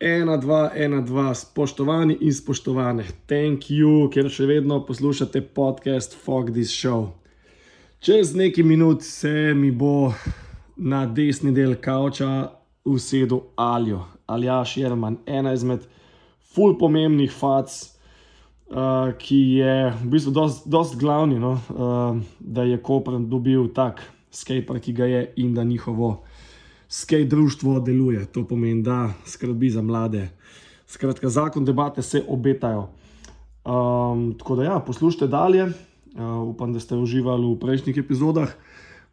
ena, dva, ena, dva, spoštovani in spoštovane, thank you, ker še vedno poslušate podcast Fog This Show. Čez nekaj minut se mi bo na desni del kavča usedel Aljo, Aljaš Jerman, ena izmed ful pomembnih fac, uh, ki je v bistvu dost glavni, no, uh, da je Koper dobil tak skater, ki ga je in da njihovo skate društvo deluje, to pomeni, da skrbi za mlade. Skratka, zakon debate se obetajo. Um, tako da, ja, poslušajte dalje. Uh, upam, da ste uživali v prejšnjih epizodah,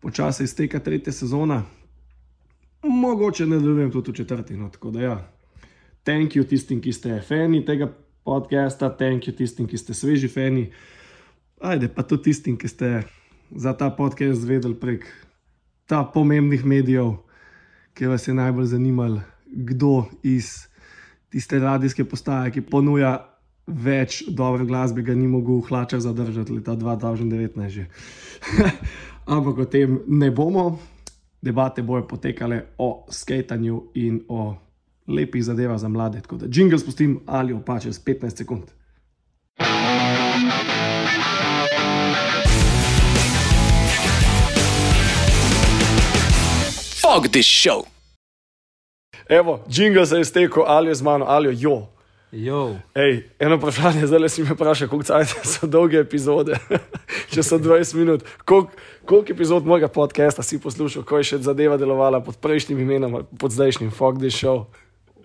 počasi izteka tretja sezona, mogoče ne delujem tudi v četrti. No, tako da, ja, thank you tistim, ki ste fani tega podcasta, thank you tistim, ki ste sveži fani. Ajde, pa tudi tistim, ki ste za ta podcast zvedeli prek ta pomembnih medijev ki vas je najbolj zanimalo, kdo iz tiste radijske postaje, ki ponuja več dobre glasbe, ga ni mogel hlača zadržati leta 2019. Ampak o tem ne bomo. Debate bojo potekale o skatanju in o lepih zadevah za mlade. Tako da jingle spustim ali opače z 15 sekund. Fuck this show. Evo, jingle se je iztekel, ali je z mano, ali jo. jo. Ej, eno vprašanje, zdaj le si me vprašal, koliko so dolge epizode, če so 20 minut. Kolik, koliko epizod mojega podcasta si poslušal, ko je še zadeva delovala pod prejšnjim imenom, pod zdajšnjim Fuck this show?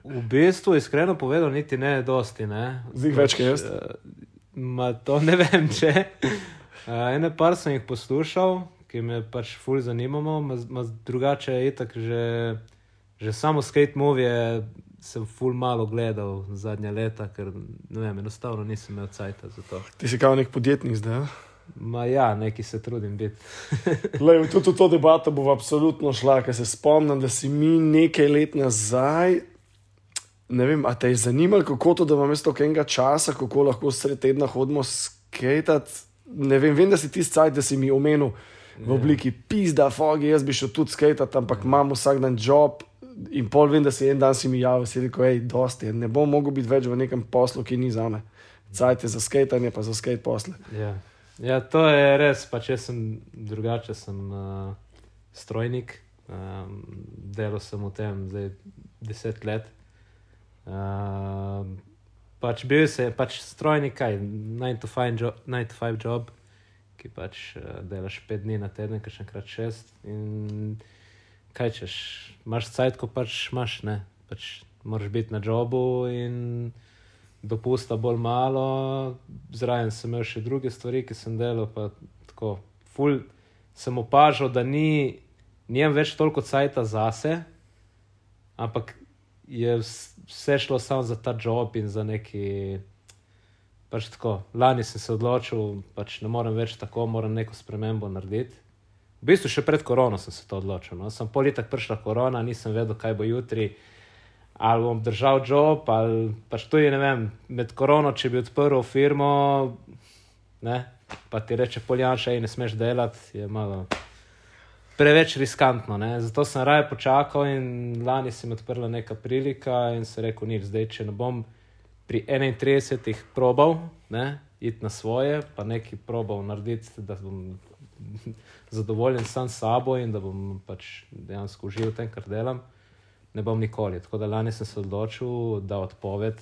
V bistvu, iskreno povedano, niti ne dosti. Zdaj več kot jaz. Uh, ma to ne vem, če. Uh, ene par sem jih poslušal, ki me pač fulj zanimamo, ma, ma drugače je tako, že, že samo skate movie sem fulj malo gledal zadnja leta, ker ne vem, enostavno nisem imel cajt za to. Ti si kao nek podjetnik zdaj. Ma ja, neki se trudim biti. Lej, tudi v to debato bo absolutno šla, ker se spomnim, da si mi nekaj let nazaj. Ne vem, a te je zanimalo, kako to, da imamo toliko enega časa, kako lahko sred tedna hodimo skate. Ne vem, vem, da si ti scaj, da si mi omenil, v obliki pizda, fogi, jaz bi šel tudi skate, ampak imam vsak dan job. In pol vem, da si en dan si mi javil, si rekel, hej, dosti, ne bom mogel biti več v nekem poslu, ki ni za me. Cajt je za skate, pa za skate posle. Ja. ja, to je res, pa če sem drugače, sem uh, strojnik, um, delal sem v tem zdaj deset let. Uh, pač bil si pač strojnik, kaj 9-5 job, job ki pač uh, delaš pet dni na teden, ki še enkrat šest. In kaj češ, imaš cajt, ko pač imaš, ne, pač moraš biti na jobu in dopusta bolj malo. Zraven sem imel še druge stvari, ki sem delal, pa tako, ful sem opažal, da ni, nijem več toliko cajta zase, ampak je vse šlo samo za ta job in za neki pač tako, lani sem se odločil, da pač ne morem več tako, moram neko spremembo narediti. V bistvu še pred korono sem se to odločil. No. Sem pol leta prišla korona, nisem vedel, kaj bo jutri, ali bom držal job, ali pač tudi ne vem, med korono, če bi odprl firmo, ne, pa ti reče poljanša in ne smeš delati, je malo. Preveč riskantno, ne? zato sem raje počakal in lani sem odprl neka prilika in se rekel, ni zdaj, če ne bom pri 31 probal, ne, iti na svoje, pa nekaj probal narediti, da bom zadovoljen sam s sabo in da bom pač dejansko užival v tem, kar delam, ne bom nikoli. Tako da lani sem se odločil, da odpoved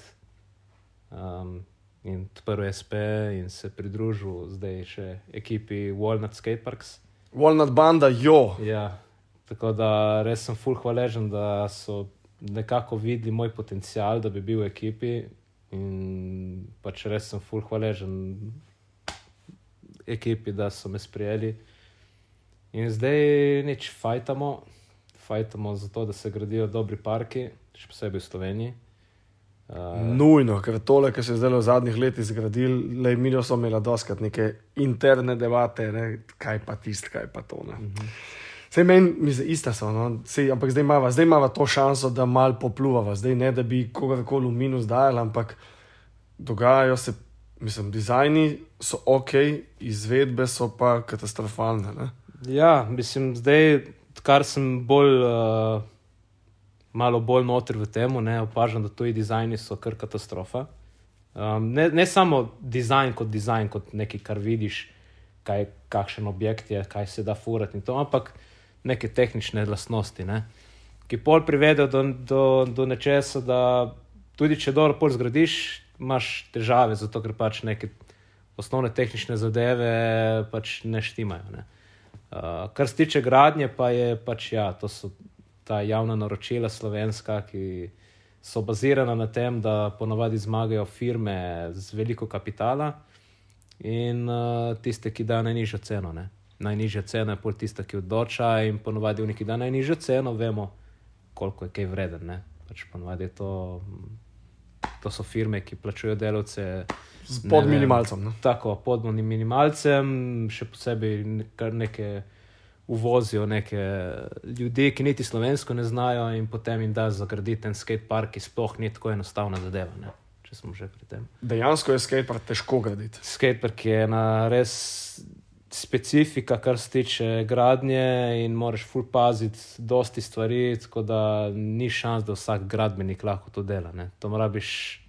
um, in odprl SP in se pridružil zdaj še ekipi Walnut Skateparks. Walnut Banda, jo. Ja, tako da res sem full hvaležen, da so nekako videli moj potencial, da bi bil v ekipi In pač res sem full hvaležen ekipi, da so me sprijeli. In zdaj nič fajtamo, fajtamo za to, da se gradijo dobri parki, še posebej v Sloveniji. Uh, Nujno, ker tole, kar se je zdaj v zadnjih letih zgradil, le mi smo imeli doskrat neke interne debate, ne? kaj pa tisto, kaj pa to. Uh mhm. -huh. Vse meni, mislim, ista so, no? Sej, ampak zdaj imamo, zdaj imamo to šanso, da mal popluvamo, zdaj ne da bi kogarkoli v minus dajali, ampak dogajajo se, mislim, dizajni so ok, izvedbe so pa katastrofalne. Ne? Ja, mislim, zdaj, kar sem bolj uh, malo bolj noter v tem, opažam, da tuji dizajni so kar katastrofa. Um, ne, ne samo dizajn kot dizajn, kot nekaj, kar vidiš, kaj, kakšen objekt je, kaj se da furati in to, ampak neke tehnične lastnosti, ne? ki pol privedejo do, do, do nečesa, da tudi če dobro pol zgradiš, imaš težave, zato ker pač neke osnovne tehnične zadeve pač ne štimajo. Ne? Uh, kar se tiče gradnje, pa je pač ja, to so ta javna naročila slovenska, ki so bazirana na tem, da ponavadi zmagajo firme z veliko kapitala in uh, tiste, ki dajo najnižjo ceno. Ne? Najnižja cena je pol tista, ki odloča, in ponovadi v neki dan najnižjo ceno vemo, koliko je kaj vreden. Ne? Pač ponovadi je to, to so firme, ki plačujejo delavce. Pod minimalcem. No? Tako, pod minimalcem, še posebej nekaj uvozijo neke ljudi, ki niti slovensko ne znajo, in potem jim da zagraditi en skate park, ki sploh ni tako enostavna zadeva. Ne? če smo že pri tem. Dejansko je skatepark težko graditi. Skatepark je ena res specifika, kar se tiče gradnje, in moraš full paziti dosti stvari, tako da ni šans, da vsak gradbenik lahko to dela. Ne. To moraš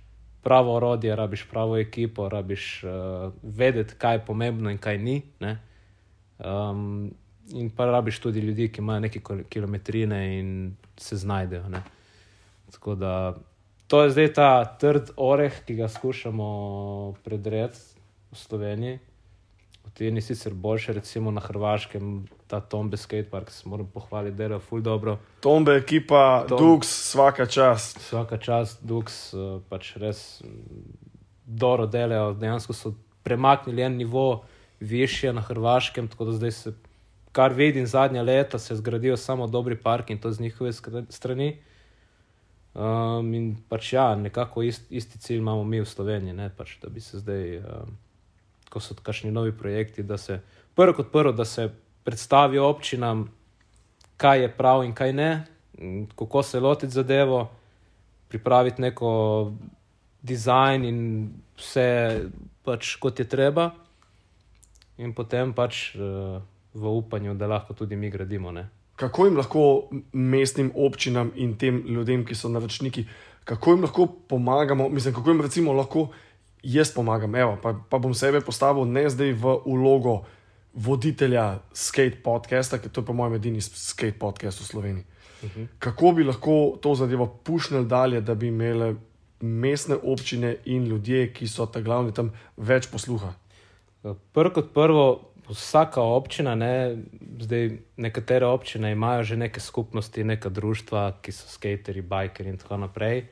pravo orodje, rabiš pravo ekipo, rabiš uh, vedeti, kaj je pomembno in kaj ni. Um, in pa rabiš tudi ljudi, ki imajo nekaj kilometrine in se znajdejo. Ne. Tako da to je zdaj ta trd oreh, ki ga skušamo predreti v Sloveniji. V Tini sicer boljše, recimo na Hrvaškem, ta Tombe skatepark, se moram pohvaliti, da je ful dobro. Tombe, ekipa, Tom, Dux, vsaka čast. Vsaka čast, Dux, eh, pač res mm, dobro delajo, dejansko so premaknili en nivo više na Hrvaškem, tako da zdaj se, kar vidim zadnja leta, se zgradijo samo dobri parki in to z njihove strani. Um, in pač ja, nekako ist, isti cilj imamo mi v Sloveniji, ne, pač, da bi se zdaj, um, ko so kakšni novi projekti, da se prvo kot prvo, da se predstavi občinam, kaj je prav in kaj ne, kako se lotiti zadevo, pripraviti neko dizajn in vse pač kot je treba, in potem pač uh, v upanju, da lahko tudi mi gradimo. Ne kako jim lahko mestnim občinam in tem ljudem, ki so naročniki, kako jim lahko pomagamo, mislim, kako jim recimo lahko jaz pomagam. Evo, pa, pa bom sebe postavil ne zdaj v ulogo voditelja skate podcasta, ker to je po mojem edini skate podcast v Sloveniji. Uh mhm. -huh. Kako bi lahko to zadevo pušnili dalje, da bi imele mestne občine in ljudje, ki so ta glavni tam, več posluha? Prvo kot prvo, vsaka občina, ne, zdaj nekatere občine imajo že neke skupnosti, neka društva, ki so skateri, bikeri in tako naprej.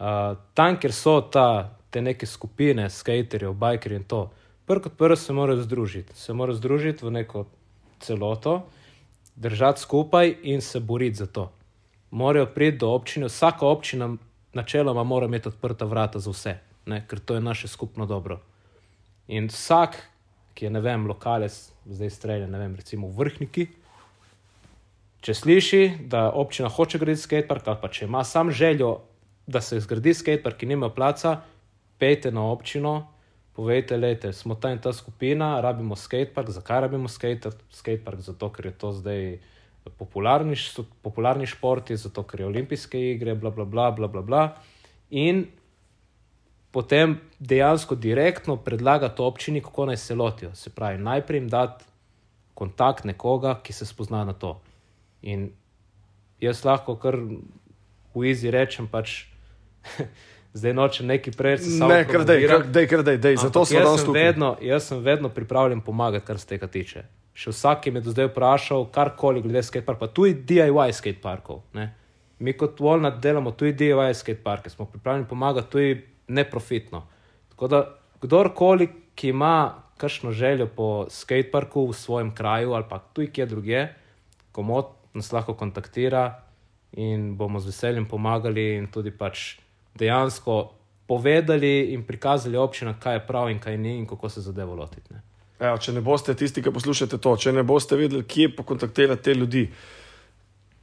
Uh, tam, kjer so ta, te neke skupine, skaterjev, bikerjev in to, prvo kot prvo se morajo združiti, se morajo združiti v neko celoto, držati skupaj in se boriti za to. Morajo priti do občine, vsaka občina, načeloma, mora imeti odprta vrata za vse, ne, ker to je naše skupno dobro. In vsak, ki je, ne vem, lokalec, zdaj strelja, ne vem, recimo v vrhniki. Če sliši, da občina hoče graditi skatepark, ali pa če ima sam željo, da se zgradi skatepark, ki nima placa, pejte na občino, povejte, da smo ta in ta skupina, rabimo skatepark, zakaj rabimo skatepark? Zato, ker je to zdaj popularni, popularni šport, zato, ker je olimpijske igre, bla, bla, bla, bla, bla, bla. In potem dejansko direktno predlagati občini, kako naj se lotijo. Se pravi, najprej jim dati kontakt nekoga, ki se spozna na to. In jaz lahko kar v izi rečem, pač. Zdaj nočem neki prej reči, da je to nekaj, kar je zdaj, zato sem danes tu. Jaz sem vedno pripravljen pomagati, kar se tega tiče. Še vsak je me do zdaj vprašal, karkoli glede skateparka, pa tudi DIY skateparkov. Mi kot Walnut delamo tudi DIY skateparke, smo pripravljeni pomagati tudi neprofitno. Tako da kdorkoli, ki ima kakšno željo po skateparku v svojem kraju ali pa tudi kje drugje, komod nas lahko kontaktira in bomo z veseljem pomagali in tudi pač dejansko povedali in prikazali občinam, kaj je prav in kaj ni in kako se zadevo lotiti. Evo, če ne boste tisti, ki poslušate to, če ne boste vedeli, kje pokontaktirati te ljudi.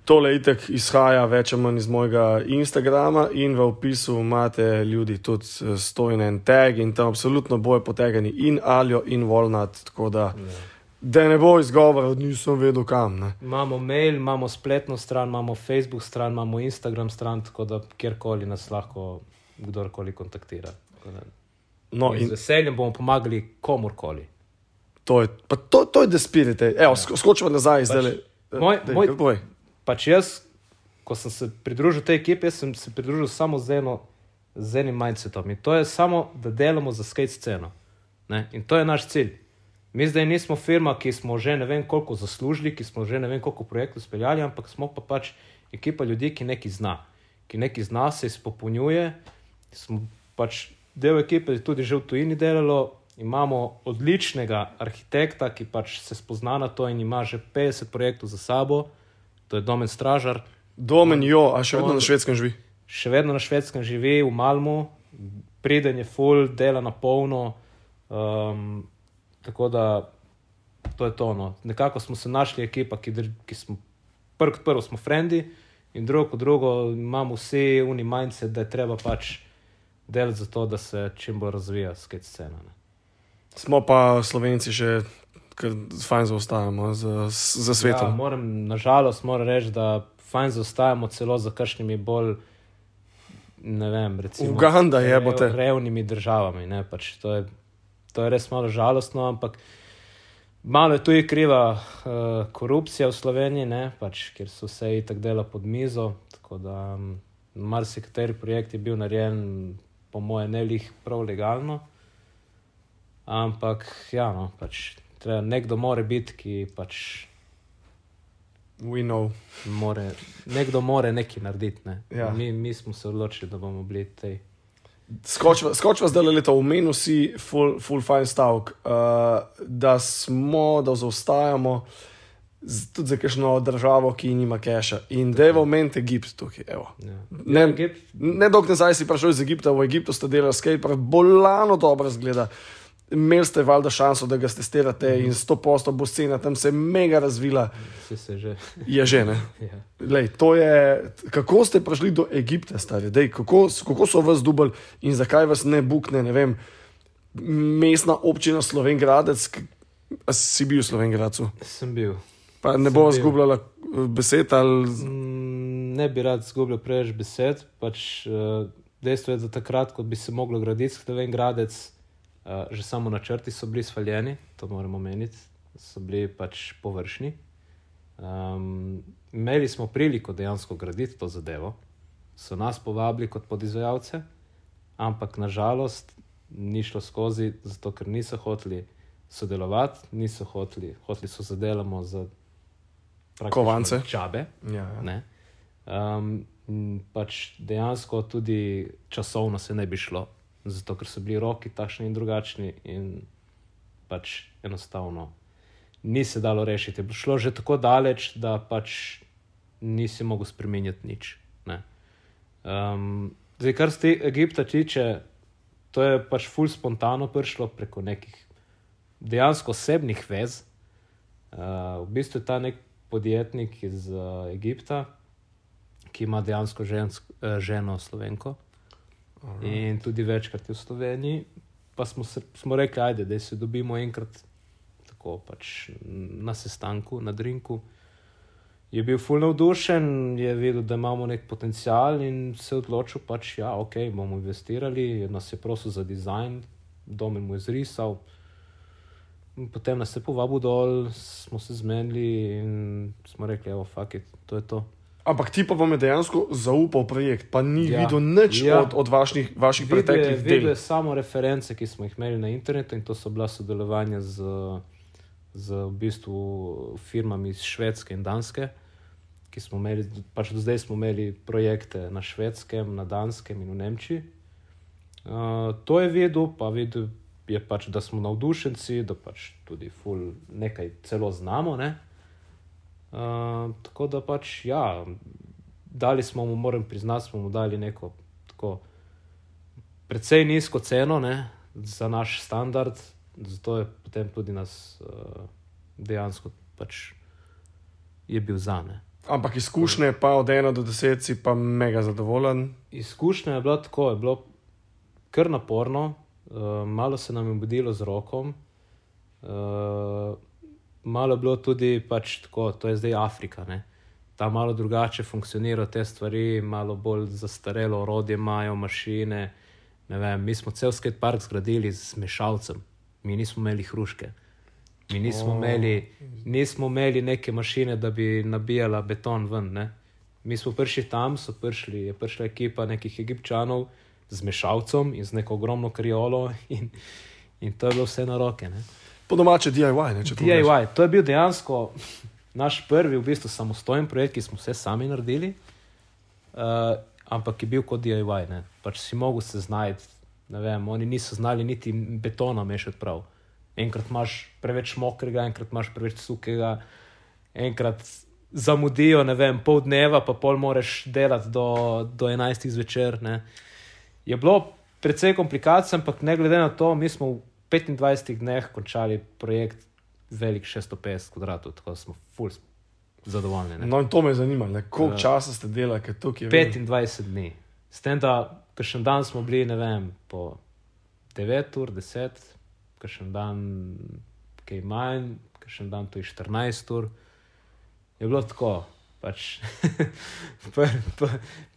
Tole itek izhaja več ali manj iz mojega Instagrama in v opisu imate ljudi tudi eh, stojen en tag in tam absolutno boje potegani in Aljo in Walnut. Tako da ja. Da ne bo izgovora, nisem vedel kam. Ne. Imamo mail, imamo spletno stran, imamo Facebook stran, imamo Instagram stran, tako da kjerkoli nas lahko kdorkoli kontaktira. Da No, Z in veseljem bomo pomagali komorkoli. to je, to, to je despirite. Evo, ja. skočiva nazaj zdaj. moj- moj- Pač jaz, ko sem se pridružil tej ekipi, sem se pridružil samo z, eno, z enim mindsetom in to je samo, da delamo za skate sceno. Ne? In to je naš cilj. Mi zdaj nismo firma, ki smo že ne vem koliko zaslužili, ki smo že ne vem koliko projektov speljali, ampak smo pa pač ekipa ljudi, ki nekaj zna, ki nekaj zna, se izpopolnjuje. Smo pač del ekipe je tudi že v tujini delalo. Imamo odličnega arhitekta, ki pač se spozna na to in ima že 50 projektov za sabo, to je Domen Stražar, Domen, jo, a še vedno On- na švedskem živi. še vedno na švedskem živi, v Malmu, priden je full, dela na polno. Um, tako da to je to. No. Nekako smo se našli ekipa, ki, ki smo prvo kot prvo smo frendi, in drugo kot drugo imamo vsi uni mindset, da je treba pač delati za to, da se čim bolj razvija skate scena. Ne. Smo pa Slovenci še kar fajn zaostajamo za, za Ja, svetom. moram, nažalost, moram reči, da fajn zaostajamo celo za kakšnimi bolj. Ne vem, recimo, Uganda je, bote. revnimi državami. Ne, pač to, je, to je res malo žalostno, ampak malo je tudi kriva uh, korupcija v Sloveniji, ne, pač, ker so vse itak dela pod mizo. Tako da um, marsikateri projekt je bil narejen, po mojem, ne lih prav legalno. Ampak, ja, no, pač, treba, nekdo mora biti, ki pač We know. more, nekdo mora nekaj narediti. Ne. Ja. Mi, mi smo se odločili, da bomo bili tej. Skočiva, skočiva zdaj leto, omenil si full, full fine stavek, uh, da smo, da zaostajamo z, tudi za kakšno državo, ki nima keša. In da je v omenite Egipt tukaj. Evo. Ja. Ne, Ja, Egipt- ne dolgo nazaj si prišel iz Egipta, v Egiptu ste delali skatepark, bolano dobro zgleda. Imeli ste valjda šanso, da ga testirate in 100% bo scena tam se mega razvila, Vsi se že. je že ne. Ja. Lej, je, kako ste prišli do Egipta, stari? Dej, kako, kako so vas dubali in zakaj vas ne bukne, ne vem, mestna občina Slovengradec, si bil v Slovengradcu, Sem bil. pa ne bo zgubljala eh, besed ali. Mm, Ne bi rad zgubljal preveč besed. Pač, uh, dejstvo je, da takrat, ko bi se moglo graditi Sloven Gradec, uh, že samo načrti so bili svaljeni, to moramo meniti, so bili pač površni. Um, imeli smo priliko dejansko graditi to zadevo, so nas povabili kot podizvajalce, ampak nažalost ni šlo skozi, zato ker niso hoteli sodelovati, niso hoteli, hoteli so zadelamo za Kovance. čabe. Ja, ja. Ne? Um, pač dejansko tudi časovno se ne bi šlo, zato ker so bili roki takšni in drugačni, in pač enostavno ni se dalo rešiti. Je bilo šlo že tako daleč, da pač nisi mogel spremenjati nič. ne. Um, zdaj, kar se Egipta tiče, to je pač ful spontano prišlo preko nekih dejansko osebnih vez. Uh, v bistvu je ta nek podjetnik iz uh, Egipta, ki ima dejansko žensk, uh, ženo Slovenko in tudi večkrat je v Sloveniji. Pa smo, se, smo rekli, ajde, da se dobimo enkrat tako pač na sestanku, na drinku. Je bil fulno navdušen, je videl, da imamo nek potencial in se je odločil, pač, ja, ok, bomo investirali, nas je prosil za dizajn, domen mu je zrisal. Potem nas je povabil dol, smo se zmenili in smo rekli, evo, fuck it, to je to. Ampak ti pa vam je dejansko zaupal projekt, pa ni ja. Videl nič ja. Od, od vaših, vaših Videl preteklih videl del. je samo reference, ki smo jih imeli na internetu, in to so bila sodelovanja z, z v bistvu firmami iz Švedske in Danske, ki smo imeli, pač do zdaj smo imeli projekte na Švedskem, na Danskem in v Nemčiji. Uh, to je videl, pa videl je pač, da smo navdušenci, da pač tudi ful nekaj celo znamo. Ne? Uh, tako da pač, ja, dali smo mu, moram priznati, smo mu dali neko tako precej nizko ceno ne, za naš standard, zato je potem tudi nas uh, dejansko pač je bil za ne. Ampak izkušnje pa od 1 do 10 si pa mega zadovoljen. Izkušnja je bila tako, je bilo kar naporno, uh, malo se nam je budilo z rokom. Uh, malo bilo tudi pač tako, to je zdaj Afrika. Ne? Ta malo drugače funkcionira te stvari, malo bolj zastarelo orodje imajo, mašine. Ne Vem, mi smo cel skate park zgradili z mešalcem, mi nismo imeli hruške. Mi nismo, oh. imeli, nismo imeli neke mašine, da bi nabijala beton ven. Ne? Mi smo prišli tam, so prišli, je prišla ekipa nekih egipčanov z mešalcem in z neko ogromno kriolo, in, in to je bilo vse na roke. Ne? Po domače DIY, ne. DIY, to je bil dejansko naš prvi, v bistvu, samostojen projekt, ki smo vse sami naredili, uh, ampak je bil kot DIY. Ne? Pač si mogel se znajti. Vem, oni niso znali niti betona mešati prav. Enkrat imaš preveč mokrega, enkrat imaš preveč suhega, enkrat zamudijo, ne vem, pol dneva, pa pol moraš delati do, do 11. zvečer. Ne. Je bilo precej komplikacij, ampak ne glede na to, mi smo 25 dneh končali projekt velik 650 kvadratov, tako smo full zadovoljni. ne. No, in to me zanima, ne, koliko Ja. časa ste delali, ker to je veliko. 25 dni. S tem, da še dan smo bili, ne vem, po 9 ur, 10, še dan kaj manj, še dan to je 14 ur. Je bilo tako. Pač, pr, pr,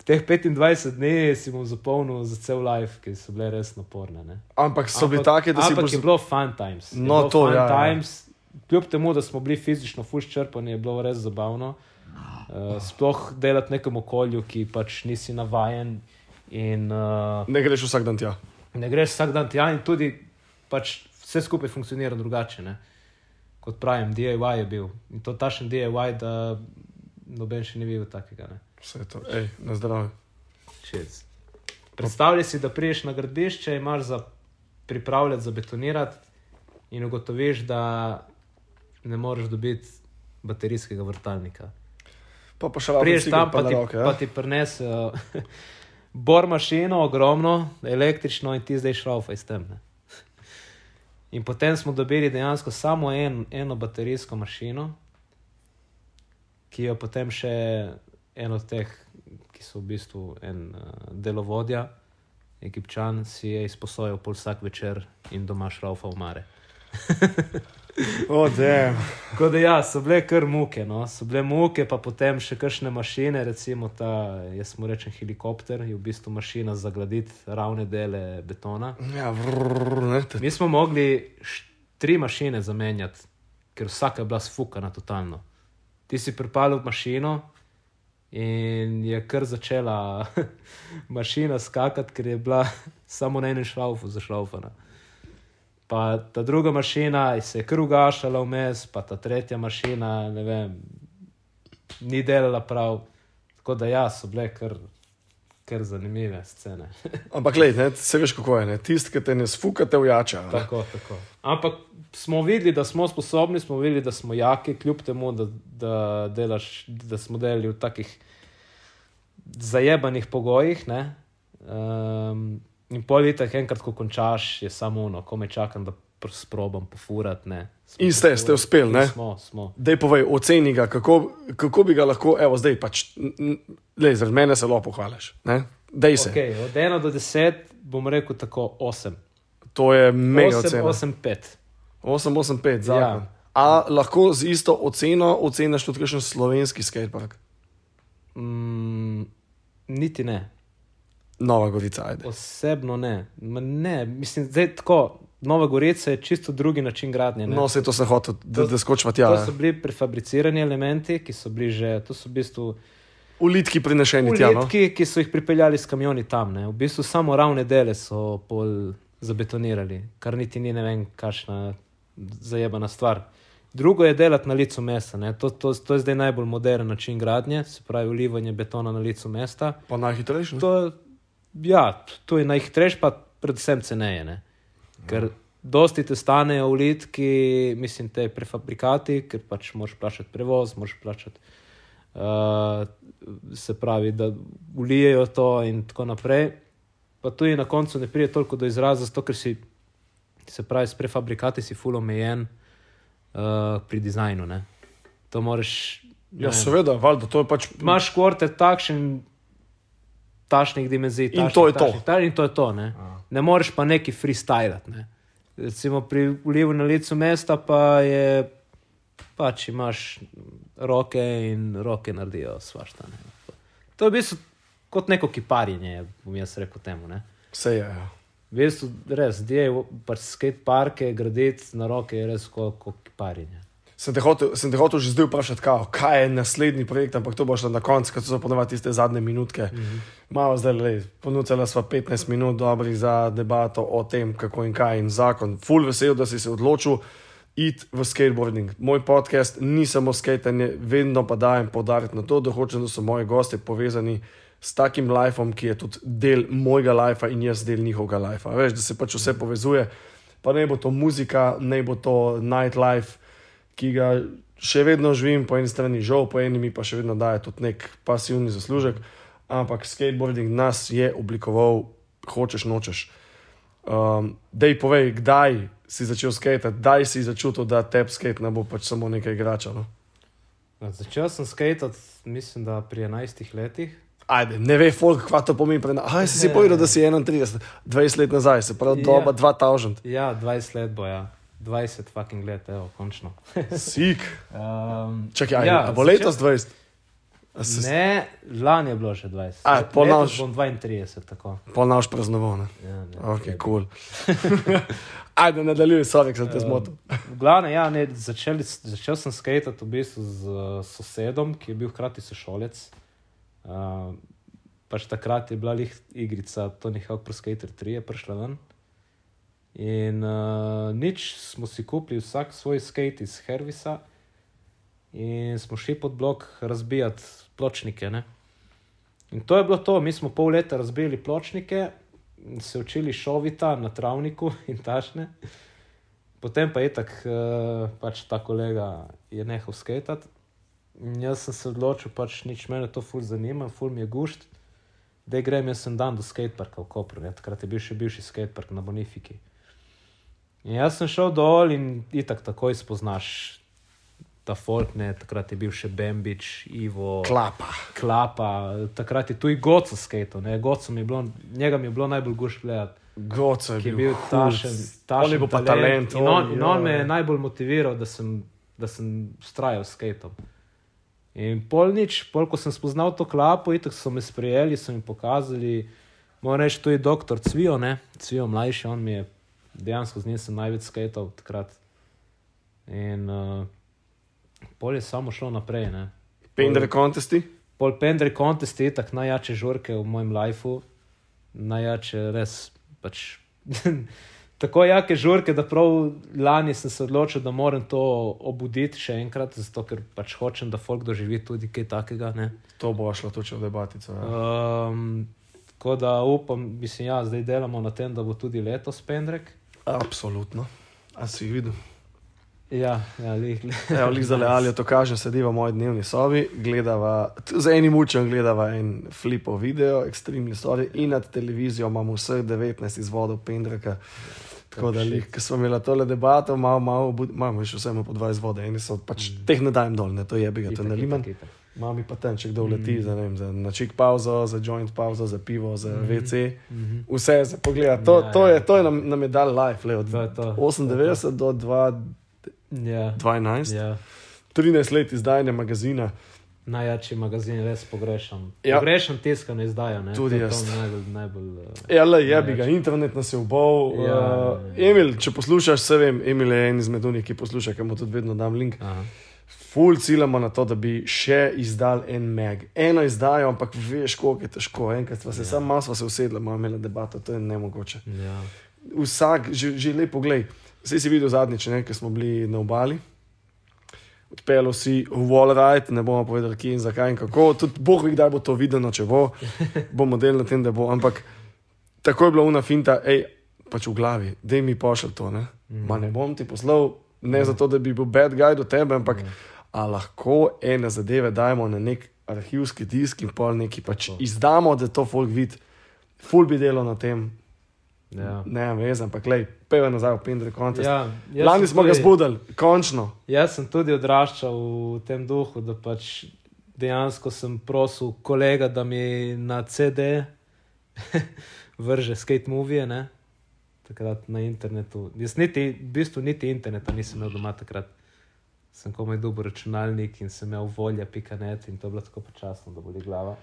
teh 25 dni si bom zapolnil za cel life, ki so bile res naporne. Ne. Ampak so bili take, da si ampak boš- je bilo fun times. Je No, to, fun ja, ja. times. Kljub temu, da smo bili fizično fuščrpani, je bilo res zabavno. Uh, sploh delati v nekem okolju, ki pač nisi navajen. In, uh, Ne greš vsak dan tja. ne greš vsak dan tja, in tudi pač vse skupaj funkcionira drugače. Ne? Kot pravim, DIY je bil. In to tašen DIY, da noben še ni videl takega. Ne? Vse je to, ej, na zdravje. Cheers. Predstavljaj si, da priješ na gradbišče, imaš za pripravljati, za betonirati, in ugotoviš, da ne moreš dobiti baterijskega vrtalnika. Pa pa še rado Priješ tam, pa na ti, roke, ja? pa ti prinesejo bor mašino, ogromno, električno, in ti zdaj šraufaj s tem. Ne? In potem smo dobili dejansko samo en, eno baterijsko mašino, ki jo potem še en od teh, ki so v bistvu en uh, delovodja, egipčan, si je izposojal pol vsak večer in doma šraufa v mare. O, damn. Tako da ja, so bile kar muke, no? so bile muke, pa potem še kakšne mašine, recimo ta, jaz mu rečem helikopter, je v bistvu mašina za graditi ravne dele betona. Ja, vrr, ne, Mi smo mogli tri mašine zamenjati, ker vsaka je bila sfukana totalno. Ti si pripalil mašino in je kar začela mašina skakati, ker je bila samo na enem šraufu zašraufana. Pa ta druga mašina se je kar ugašala vmes, pa ta tretja mašina, ne vem, ni delala prav. Tako da ja, so bile kar, kar zanimive scene. Ampak, glej, ne, se veš, kako je. ne, Tisti, ki te ne sfukate v jača. ne. Tako, tako. Ampak smo videli, da smo sposobni, smo videli, da smo jaki, kljub temu, da, da, delaš, da smo delali v takih zajebanih pogojih. Um, in pol leta, enkrat, ko končaš, je samo ono, ko me čakam, da sprobam pofurati. ne. Smo In ste, ste uspeli, ne? Smo, smo. Dej povej, oceni ga, kako, kako bi ga lahko, evo, zdaj pač, le, zaradi mene se lahko pohvališ. Dej se. Okay. Od 1 do 10 bom rekel tako 8. To je mega 8, ocena. 8, 5. 885, zakon. Ja. A lahko z isto oceno oceniš tudi kakšen slovenski skatepark? Mm, niti ne. Nova Gorica, ajde. Osebno ne. Ma ne, mislim, da je tako. Nova Gorica je čisto drugi način gradnje. ne. No, se to sem hotel, da, da skočiva tja. To so bili prefabricirani elementi, ki so bili že, to so v bistvu Ulitki prinešeni tja. No? ulitki, ki so jih pripeljali s kamioni tam. Ne. V bistvu samo ravne dele so pol zabetonirali, kar niti ni ne vem, kakšna zajebana stvar. Drugo je delati na licu mesta. ne. To, to, to je zdaj najbolj moderen način gradnje, se pravi ulivanje betona na licu mesta. Pa najhitrejši. To, ja, to je najhitrejše, pa predvsem ceneje. Ne? Ker dosti te stanejo ulitki, mislim, te prefabrikati, ker pač moraš plačati prevoz, moraš plačati. Uh, se pravi, da ulijejo to in tako naprej. Pa tudi na koncu ne pride toliko do izraza, zato ker si, se pravi, s prefabrikati si full omejen uh, pri dizajnu. Ne? To moraš. ne Ja, seveda, valjda, to je pač. imaš kvorte takšen, tašnih dimenzij. In tašnih, to je to. tašnih, tašnih, in to je to. Ne, ne moreš pa neki freestylati. Ne. Recimo pri vlivu na licu mesta pa je pač imaš roke in roke naredijo svašta. Ne. To je v bistvu kot neko kiparjenje, bom jaz rekel temu. Ne. Vse je. Ja. V bistvu, res, dje, pač skate parke graditi na roke je res kot ko kiparjenje. Sem te, hotel, sem te hotel že zdaj vprašati, kao, kaj je naslednji projekt, ampak to bo šlo na koncu, ker so ponovadi tiste zadnje minutke. Mm -hmm. Malo zdaj le, ponudila sva 15 minut dobrih za debato o tem, kako in kaj in zakon. Full vesel, da si se odločil iti v skateboarding. Moj podcast ni samo skatanje, vedno pa dajem podariti na to, da hočem, da so moji gosti povezani s takim lifeom, ki je tudi del mojega lifea in jaz del njihovega lifea. Veš, da se pač vse povezuje. Pa ne bo to muzika, ne bo to nightlife ki ga še vedno živim, po eni strani žal, po eni mi pa še vedno daje tudi nek pasivni zaslužek. Ampak skateboarding nas je oblikoval, hočeš nočeš. Um, Dej povej, kdaj si začel skate, kdaj si začutil, da te skate ne bo pač samo nekaj igrača. No? Začel sem skate, mislim, da pri 11 letih. Ajde, ne ve, folk, kva to pomeni. Aj, si si povedal, da si 31, 20 let nazaj, se pravi, doba Ja. 2000. Ja, 20 let bo, ja. 20 fucking let, evo, končno. Sik. Um, Čakaj, ja, a bo letos 20? A se- Ne, lani je bilo že 20. A, naš- bom 32, tako. Pol naš praznoval. ne? Ja, ne, Ok, kul. Cool. Ajde, nadaljuj, sorry, sem te zmotil. V glavnem, ja, ne, začel, začel sem skatati v bistvu z uh, sosedom, ki je bil hkrati sošolec. Uh, pač takrat je bila lih igrica Tony Hawk Pro Skater 3, je prišla ven. In uh, nič smo si kupili, vsak svoj skate iz Hervisa, in smo šli pod blok razbijati pločnike. Ne? In to je bilo to, mi smo pol leta razbili pločnike, se učili šovita na travniku in tašne. Potem pa je tako, uh, pač ta kolega je nehal skatati. In Jaz sem se odločil, pač nič me to ful zanima, ful mi je gušt, da grem jaz en dan do skateparka v Kopru, ne? takrat je bil še bivši skatepark na Bonifiki. In jaz sem šel dol in itak takoj spoznaš ta folk, ne, takrat je bil še Bembič, Ivo. Klapa. Klapa, takrat je tu i Goco skato, ne, Goco mi je bilo, njega mi je bilo najbolj gušt gledati. Goco je je bil, bil tašen, On tašen je bil pa talent. In on, in on me je oj. najbolj motiviral, da sem, da sem strajal s skatom. In pol nič, pol ko sem spoznal to klapo, itak so me sprejeli, so mi pokazali. Moram reči, to je doktor Cvijo, ne, Cvijo mlajši, on mi je dejansko z njim sem največ skatal takrat. In uh, pol je samo šlo naprej, ne. Pendre kontesti. Pol Pendre Contest je tako najjače žurke v mojem lifeu, najjače res. Pač, tako jake žurke, da prav lani sem se odločil, da moram to obuditi še enkrat, zato ker pač hočem, da folk doživi tudi kaj takega. Ne. To bo šlo točno v debatico. Ja. Um, tako da upam, mislim, ja, zdaj delamo na tem, da bo tudi letos Pendrek. Absolutno. A si jih videl? Ja, ja, lih, lih. Evo, Liza Lealijo to kaže, sedi v moji dnevni sobi, gledava, z enim učem gledava en flipov video, ekstremni story in nad televizijo imamo vseh 19 izvodov Pendreka. Tako da, lih, ko smo imeli tole debato, malo, malo, imamo še vsemo po 20 vode, eni so pač mm. teh ne dajem dol, ne, to je bi ga, to ne liman. itak, itak. Mami pa tam, če kdo leti, mm. za, vem, za načik pauzo, za joint pauzo, za pivo, za mm. WC, Mhm. vse za pogled. To, Ja, to, ja. je, to je nam, nam je dal life, le, od To je to. 98 do 2 Ja, 12, ja. 13 let izdajanja magazina. Najjači magazin, res pogrešam. Ja. Pogrešam tiskano izdajo. Ne? Tudi to, jaz. To najbolj, najbolj, uh, Ja, le, je bi ga, internet nas je ubol. Ja, Uh. Emil, če poslušaš, se vem, Emil je en izmed unih, ki posluša, ki mu tudi vedno dam link. aha. Ful ciljamo na to, da bi še izdal en meg. Eno izdajo, ampak veš, koliko je težko. Enkrat smo se, ja. samo malo smo se usedli, malo imeli debato, to je nemogoče. ja. Vsak, že, že lepo gled. Vse si videl zadnjič, ker smo bili na obali. Odpeljal si v Wallride, ne bomo povedali, kje in zakaj in kako. Tudi Bog ve, kdaj bo to videno, če bo, bomo delali na tem, da bo. Ampak tako je bila una finta, hej, pač v glavi, da mi pošlji to. Ne? Mm. Ma ne bom ti poslal, ne mm. zato, da bi bil bad guy do tebe, ampak mm. A lahko ene zadeve dajemo na nek arhivski disk in pol neki pač izdamo, da to folk vidi. Ful bi delo na tem, Ja. ne vem, vez, ampak lej, peva nazaj v Pindre kontest. Ja, jaz Lani smo ga zbudili, končno. Jaz sem tudi odraščal v tem duhu, da pač dejansko sem prosil kolega, da mi na CD vrže skate movie. Ne? Takrat na internetu. Jaz niti, v bistvu niti interneta nisem imel doma takrat. Sem komaj dobil računalnik in sem imel volja, pika net in to je bilo tako počasno, da boli glava.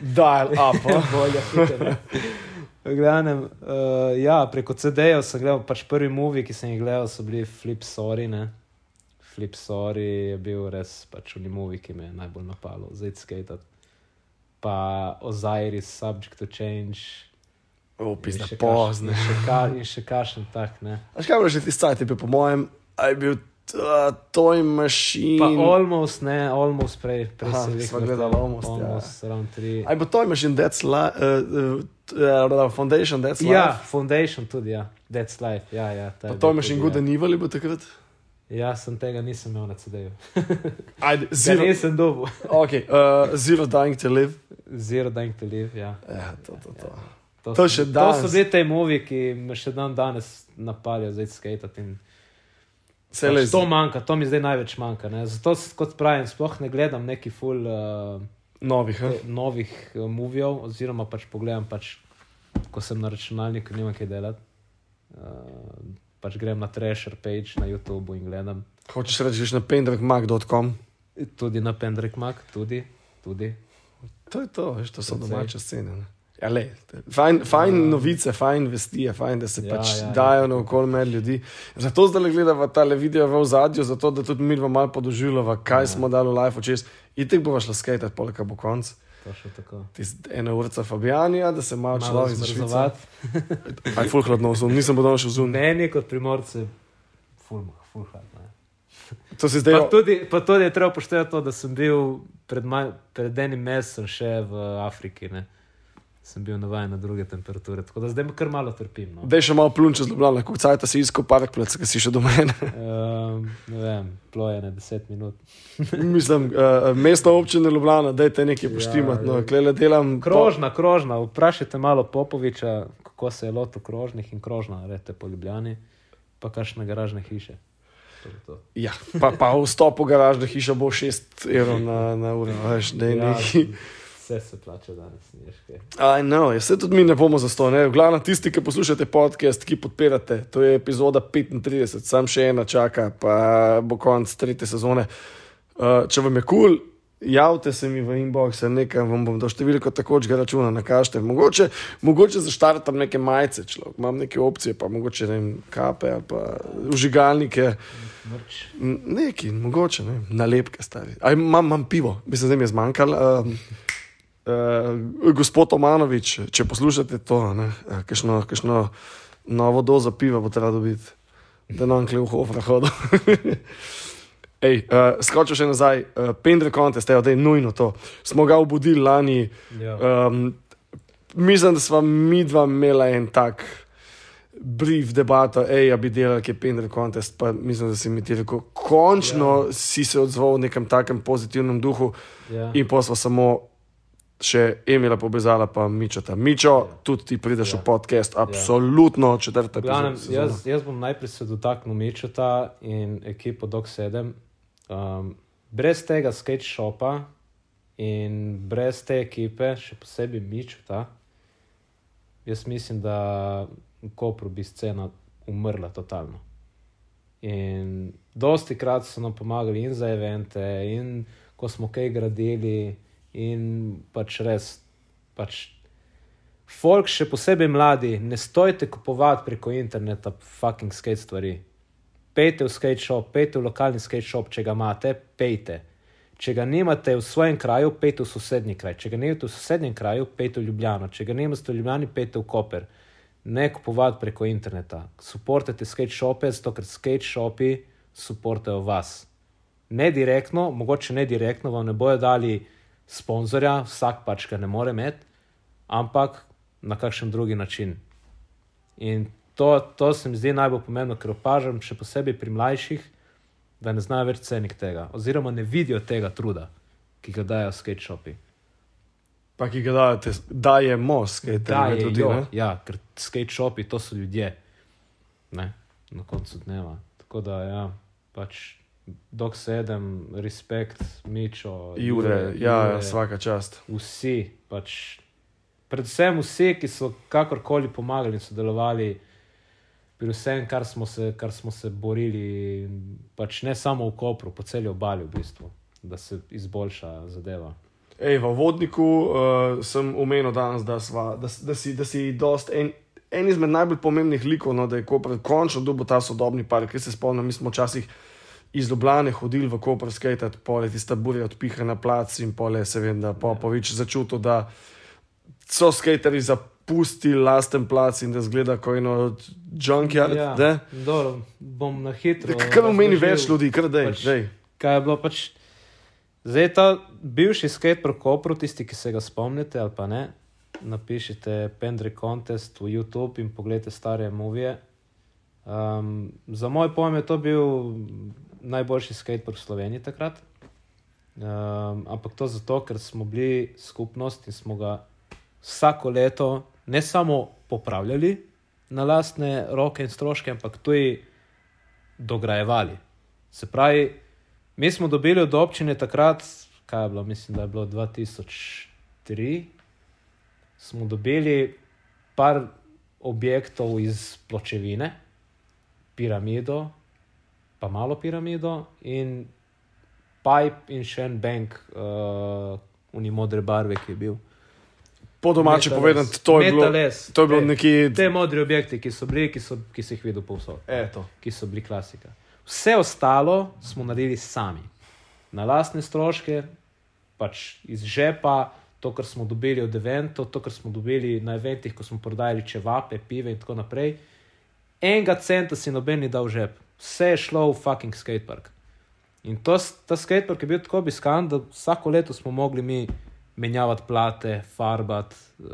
Dial up. a? volja, pika net. V glavnem, uh, ja, preko CD-jev sem gledal, pač prvi movie, ki sem jih gledal, so bili Flip Sorry. Ne? Flip Sorry je bil res pač oni movie, ki me je najbolj napalo, zdaj skate. Pa Osiris, Subject to Change. Opis na še pozne. In še, ka, in še kašen tak, ne. Až kaj bo že ti stajati, po mojem, a je bil uh, Toy Machine. Pa almost, ne, almost prej, prej Aha, sem rekel, gledala to, Almost, ja. almost round 3. A je bil Toy Machine, that's life. Uh, uh, uh, foundation, that's life. Ja, Foundation tudi, ja, That's Life, ja, ja. ta Pa je Toy bil Machine tudi, Good and Evil je bil takrat. Ja, sem tega nisem imel na CD-ju. Zero, zero, nisem dobil. okay, uh, zero Dying to Live. Zero Dying to Live, ja. Ja, to, to, to. To, To so, to so bili te movi, ki me še dan danes napadajo, zdaj skate. Vse le To manjka, to mi zdaj največ manjka. Ne? Zato, kot pravim, sploh ne gledam neki full uh, novih. eh? novih uh, movijev, oziroma pač pogledam, pač, ko sem na računalniku, nimam kaj delati. Uh, pač grem na Treasure page na YouTubu in gledam. Hočeš reči, greš na pendrekmag.com. Tudi na Pendrick Mac, tudi. tudi. To je to, veš, to so domače scene. Ne? Ja, le, fajn, fajn Ja. novice, fajn vesti, je fajn, da se Ja, ja, pač ja, ja, ja. dajo na okolje med ljudi. Zato zdaj gledamo ta video v zadju, zato da tudi mi dva malo podoživljava, kaj Ja. ja. smo dali v life čez. In tek bo šla skate, polka bo konc. Ena urca Fabijanija, da se malo Malo človek zmrzovati. Aj, ful hladno nisem bodal še zun. Meni kot primorce, full, full hard. Ne. To se zdaj. Pa tudi, pa tudi je treba upoštevati to, da sem bil pred, maj, pred enim mesecem še v Afriki. Ne. Sem bil navaden na druge temperature, tako da zdaj me kar malo trpim. No. Dej še malo plun čez Ljubljana, kot cajta si iskal park plec, ki si še do mene. Um, ne vem, ploje na 10 minut. Mislim, uh, mestna občina Ljubljana, dajte nekaj Ja, poštimati. ja. No, klele delam. Krožna, krožna. Vprašajte malo Popoviča, kako se je lotil krožnih in krožna, rete po Ljubljani, pa kakšne garažne hiše. Je. Ja, pa, pa vstop v garažno hišo bo 6 evrov na, na uro, veš, da je Ja, neki. Vse se plača danes, niš kaj. Aj, no, ja, se tudi mi ne bomo za to. Glavno tisti, ki poslušate podcast, ki podpirate, to je epizoda 35, sam še ena čaka, pa bo konc tretje sezone. Uh, če vam je kul, cool, javite se mi v inbox, nekaj vam bom dal številko takočega računa, nakažite. Mogoče, mogoče zaštartam neke majice, človek, imam neke opcije, pa mogoče ne vem, kape ali pa užigalnike. Neki, mogoče, ne, nalepke stari. Aj, imam, imam pivo, mislim, da mi je zmanjkalo. Um, uh, gospod Omanovič, če poslušate to, ne, uh, kakšno, kakšno novo dozo piva bo treba dobiti, da nam kle v hofra hodo. Ej, uh, skočil še nazaj, uh, Pendre Contest, da je nujno to. Smo ga obudili lani, Ja. um, mislim, da smo mi dva imela en tak brief debato, ej, ja bi delali, ki je Pendre Contest, pa mislim, da si mi ti rekel, končno ja. si se odzval v nekem takem pozitivnem duhu Ja. in pa smo samo še Emila povezala, pa Mičota. Mičo, Ja. tudi ti prideš Ja. v podcast, absolutno četrta Glavnem, epizoda. jaz, jaz bom najprej se dotaknil Mičota in ekipo Dog 7. Um, brez tega skate shopa in brez te ekipe, še posebej Mičota, jaz mislim, da v Kopru bi scena umrla totalno. In dosti krat so nam pomagali in za evente, in ko smo kaj gradili, in pač res, pač Folk, še posebej mladi, ne stojite kupovati preko interneta fucking skate stvari. Pejte v skate shop, pejte v lokalni skate shop, če ga imate, pejte. Če ga nimate v svojem kraju, pejte v sosednji kraj. Če ga nimate v sosednjem kraju, pejte v Ljubljano. Če ga nimate v Ljubljani, pejte v Koper. Ne kupovati preko interneta. Suportite skate shope, zato ker skate shopi suportajo vas. Ne direktno, mogoče ne direktno, vam ne bojo dali sponzorja, vsak pač ga ne more imeti, ampak na kakšen drugi način. In to, to se mi zdi najbolj pomembno, ker opažam, še posebej pri mlajših, da ne znajo več cenik tega, oziroma ne vidijo tega truda, ki ga dajo skate shopi. Pa ki ga dajete, daje most, kaj te Dajejo, ljudi. ne? Ja, ker skate shopi to so ljudje, ne, na koncu dneva. Tako da, ja, pač dok sedem, respekt, Mičo, Jure, ja, ja, vsaka čast. vsi, pač, predvsem vsi, ki so kakorkoli pomagali in sodelovali, pri vsem, kar smo se, kar smo se borili, pač ne samo v Kopru, po celi obali, v bistvu, da se izboljša zadeva. Ej, v vodniku uh, sem omenil danes, da, sva, da, da si, da si dost en, en izmed najbolj pomembnih likov, no, da je Koper končno dobil ta sodobni park. Ker se spomnim, mi smo včasih iz Ljubljana hodili v Koper skate, pole tiste burje odpiha na plac in pole se vem, da Popovič začutil, da so skateri zapustili lasten plac in da zgleda kot eno junkyard. Ja, dobro, bom na hitro. Kaj pomeni več ljudi, kar da je? Pač, kaj je bilo pač. Zdaj ta bivši skater Kopru, tisti, ki se ga spomnite ali pa ne, napišite Pendry Contest v YouTube in pogledajte stare movije. Um, za moj pojem je to bil najboljši skater v Sloveniji takrat. Um, ampak to zato, ker smo bili skupnost in smo ga vsako leto ne samo popravljali na lastne roke in stroške, ampak tudi dograjevali. Se pravi, Mi smo dobili od občine takrat, kaj je bilo, mislim, da je bilo 2003, smo dobili par objektov iz pločevine, piramido, pa malo piramido in pipe in še en bank, uh, unimodre barve, ki je bil. Po domači povedano, to je bilo, to je bilo te, neki. Te modri objekti, ki so bili, ki, so, ki si jih videl povsod. Ki so bili klasika. Vse ostalo smo naredili sami, na lastne stroške, pač iz žepa, to, kar smo dobili od eventov, to, kar smo dobili na eventih, ko smo prodajali čevape, pive in tako naprej. Enega centa si noben ni dal v žep, vse je šlo v fucking skatepark. In to, ta skatepark je bil tako obiskan, da vsako leto smo mogli mi menjavati plate, farbati, uh,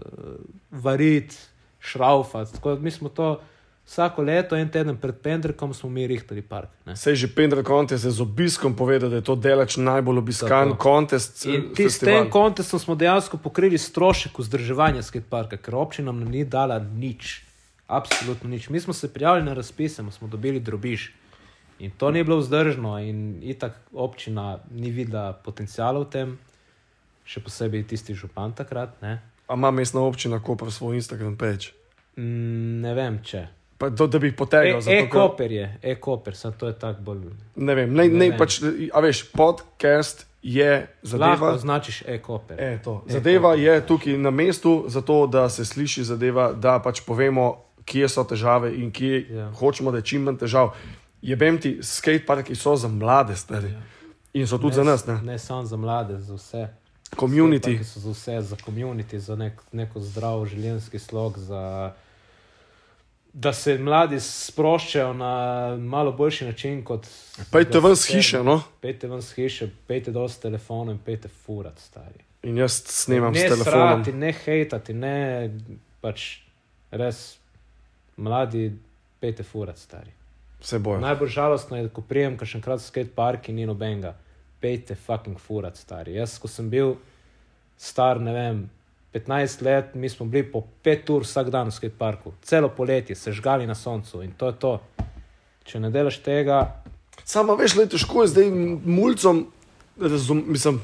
variti, šraufati. Tako da mi smo to. Vsako leto, en teden pred Pendrekom, smo mi rihtali park. Sej že Pendrek kontest je z obiskom povedal, da je to delač najbolj obiskan kontest. S tem kontestom smo dejansko pokrili strošek vzdrževanja skateparka, ker občina nam ni dala nič. Absolutno nič. Mi smo se prijavili na razpise, smo dobili drobiž. In to ni bilo vzdržno, in itak občina ni videla potencijala v tem, še posebej tisti župan takrat. Ne. A ima mestna občina, ko pa svoj Instagram peč? Mm, ne vem, če. Pa, do, da bi jih potegnil. E-koper e je, e-koper, samo to je tako bolj. Ne vem, ne, ne, ne vem. pač, a veš, podcast je zadeva. Lahko označiš e-koper. E, e zadeva je tukaj na mestu, zato da se sliši zadeva, da pač povemo, kje so težave in kje ja. hočemo, da je čim manj težav. Jebem ti, skateparki so za mlade, stari. Ja. In so tudi ne, za nas. Ne, ne samo za mlade, za vse. Community. So za vse, za community, za nek, neko zdrav življenjski slog. Za da se mladi sproščajo na malo boljši način. Pejte ven z hiše, no? Pejte ven z hiše, pejte dol s telefonom in pejte furat, stari. In jaz snemam ne s telefonom. Ne srati, ne hejtati, ne pač res mladi, pejte furat, stari. Vse boje. Najbolj žalostno je, ko prijem, kar še enkrat skate park in ni nobenega. Pejte fucking furat, stari. Jaz, ko sem bil star, ne vem, 15 let, mi smo bili po 5 ur vsak dan v skateparku, celo poletje, se žgali na soncu in to je to. Če ne delaš tega. Samo veš, le težko je zdaj mulcom, razum, mislim.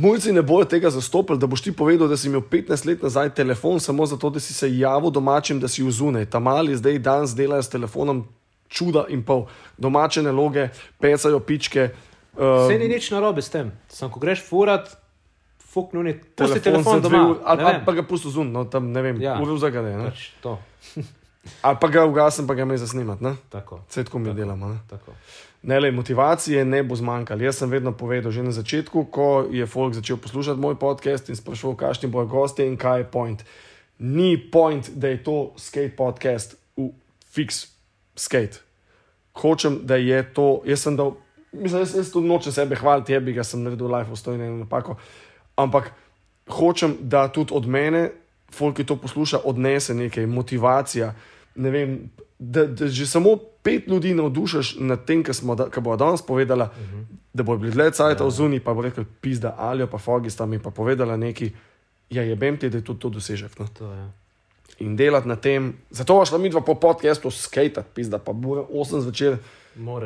Mulci ne bojo tega zastopili, da boš ti povedal, da si imel 15 let nazaj telefon, samo zato, da si se javil domačim, da si vzune. Ta mali zdaj danes delajo s telefonom čuda in pol, domače naloge, pecajo pičke. Uh, Vse ni nič narobe s tem. Sam, ko greš furat, fuknil, pusti telefon doma. Dvil, ali, ali pa ga pusti zunaj, no, tam ne vem, ja. ure vzagane. Pač ali pa ga ugasim, pa ga me zasnimati. Tako. Vse tako mi delamo. Ne? Ne, le, motivacije ne bo zmanjkalo. Jaz sem vedno povedal, že na začetku, ko je folk začel poslušati moj podcast in sprašoval, kakšni bojo gostje in kaj je point. Ni point, da je to skate podcast v fix skate. Hočem, da je to. Jaz sem dal, mislim, jaz, jaz tudi nočem sebe hvaliti, tebi ga sem naredil life, ostojno in napako ampak hočem, da tudi od mene, folk, ki to posluša, odnese nekaj motivacije. Ne vem, da, da že samo pet ljudi navdušiš nad tem, kar smo da, bo danes povedala, uh mhm. -huh. da bo bili le cajt v zuni, pa bo rekel, pizda ali pa fogi sta mi pa povedala nekaj. Ja, je bem ti, da je tudi to dosežek. No? To, ja. In delati na tem, zato šla mi dva po podkastu skate, pizda pa bo 8 zvečer.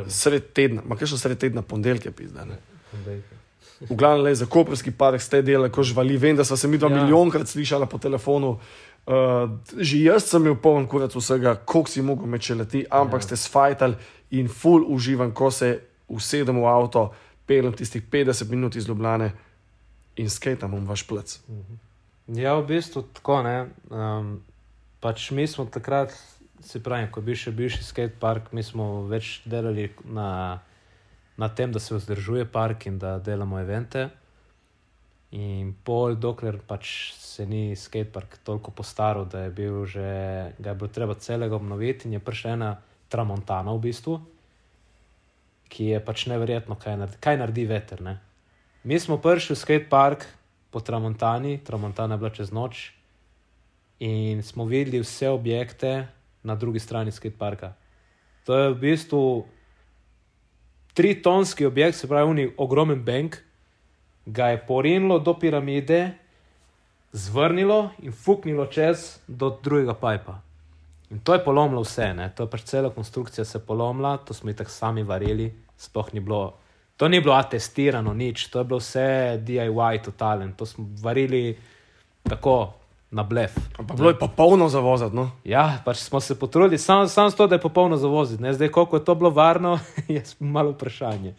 Sred tedna, ma kaj še sred tedna, ponedeljke, pizda. Ne? Ponedeljke. V glavnem, le za koperski park ste delali, ko živali. Vem, da so se mi dva ja. milijonkrat slišala po telefonu. Uh, že jaz sem imel poln kurac vsega, koliko si mogel mečelati, ampak Ja. ste sfajtali in full uživam, ko se usedem v avto, pelem tistih 50 minut iz Ljubljane in skatam v vaš plec. Ja, v bistvu tako ne. Um, pač mi smo takrat, se pravi, ko bil še bivši skatepark, mi smo več delali na, na tem, da se vzdržuje park in da delamo evente. In pol, dokler pač se ni skatepark toliko postaral, da je bil že, ga je bilo treba celega obnoviti, in je prišla ena tramontana v bistvu, ki je pač neverjetno, kaj naredi, kaj naredi veter. Ne? Mi smo prišli v skatepark po Tramontani, Tramontana je bila čez noč in smo videli vse objekte na drugi strani skateparka. To je v bistvu tritonski objekt, se pravi, uni ogromen bank, ga je porinilo do piramide, zvrnilo in fuknilo čez do drugega pajpa. In to je polomilo vse, ne? to je pač cela konstrukcija se polomila, to smo jih tako sami varili, sploh ni bilo. To ni bilo atestirano, nič, to je bilo vse DIY, totalen, to smo varili tako na blef. Ampak bilo je pa polno zavozati, no. Ja, pač smo se potrudili, samo sam to, da je popolno zavoziti. Ne? Zdaj, koliko je to bilo varno, je malo vprašanje.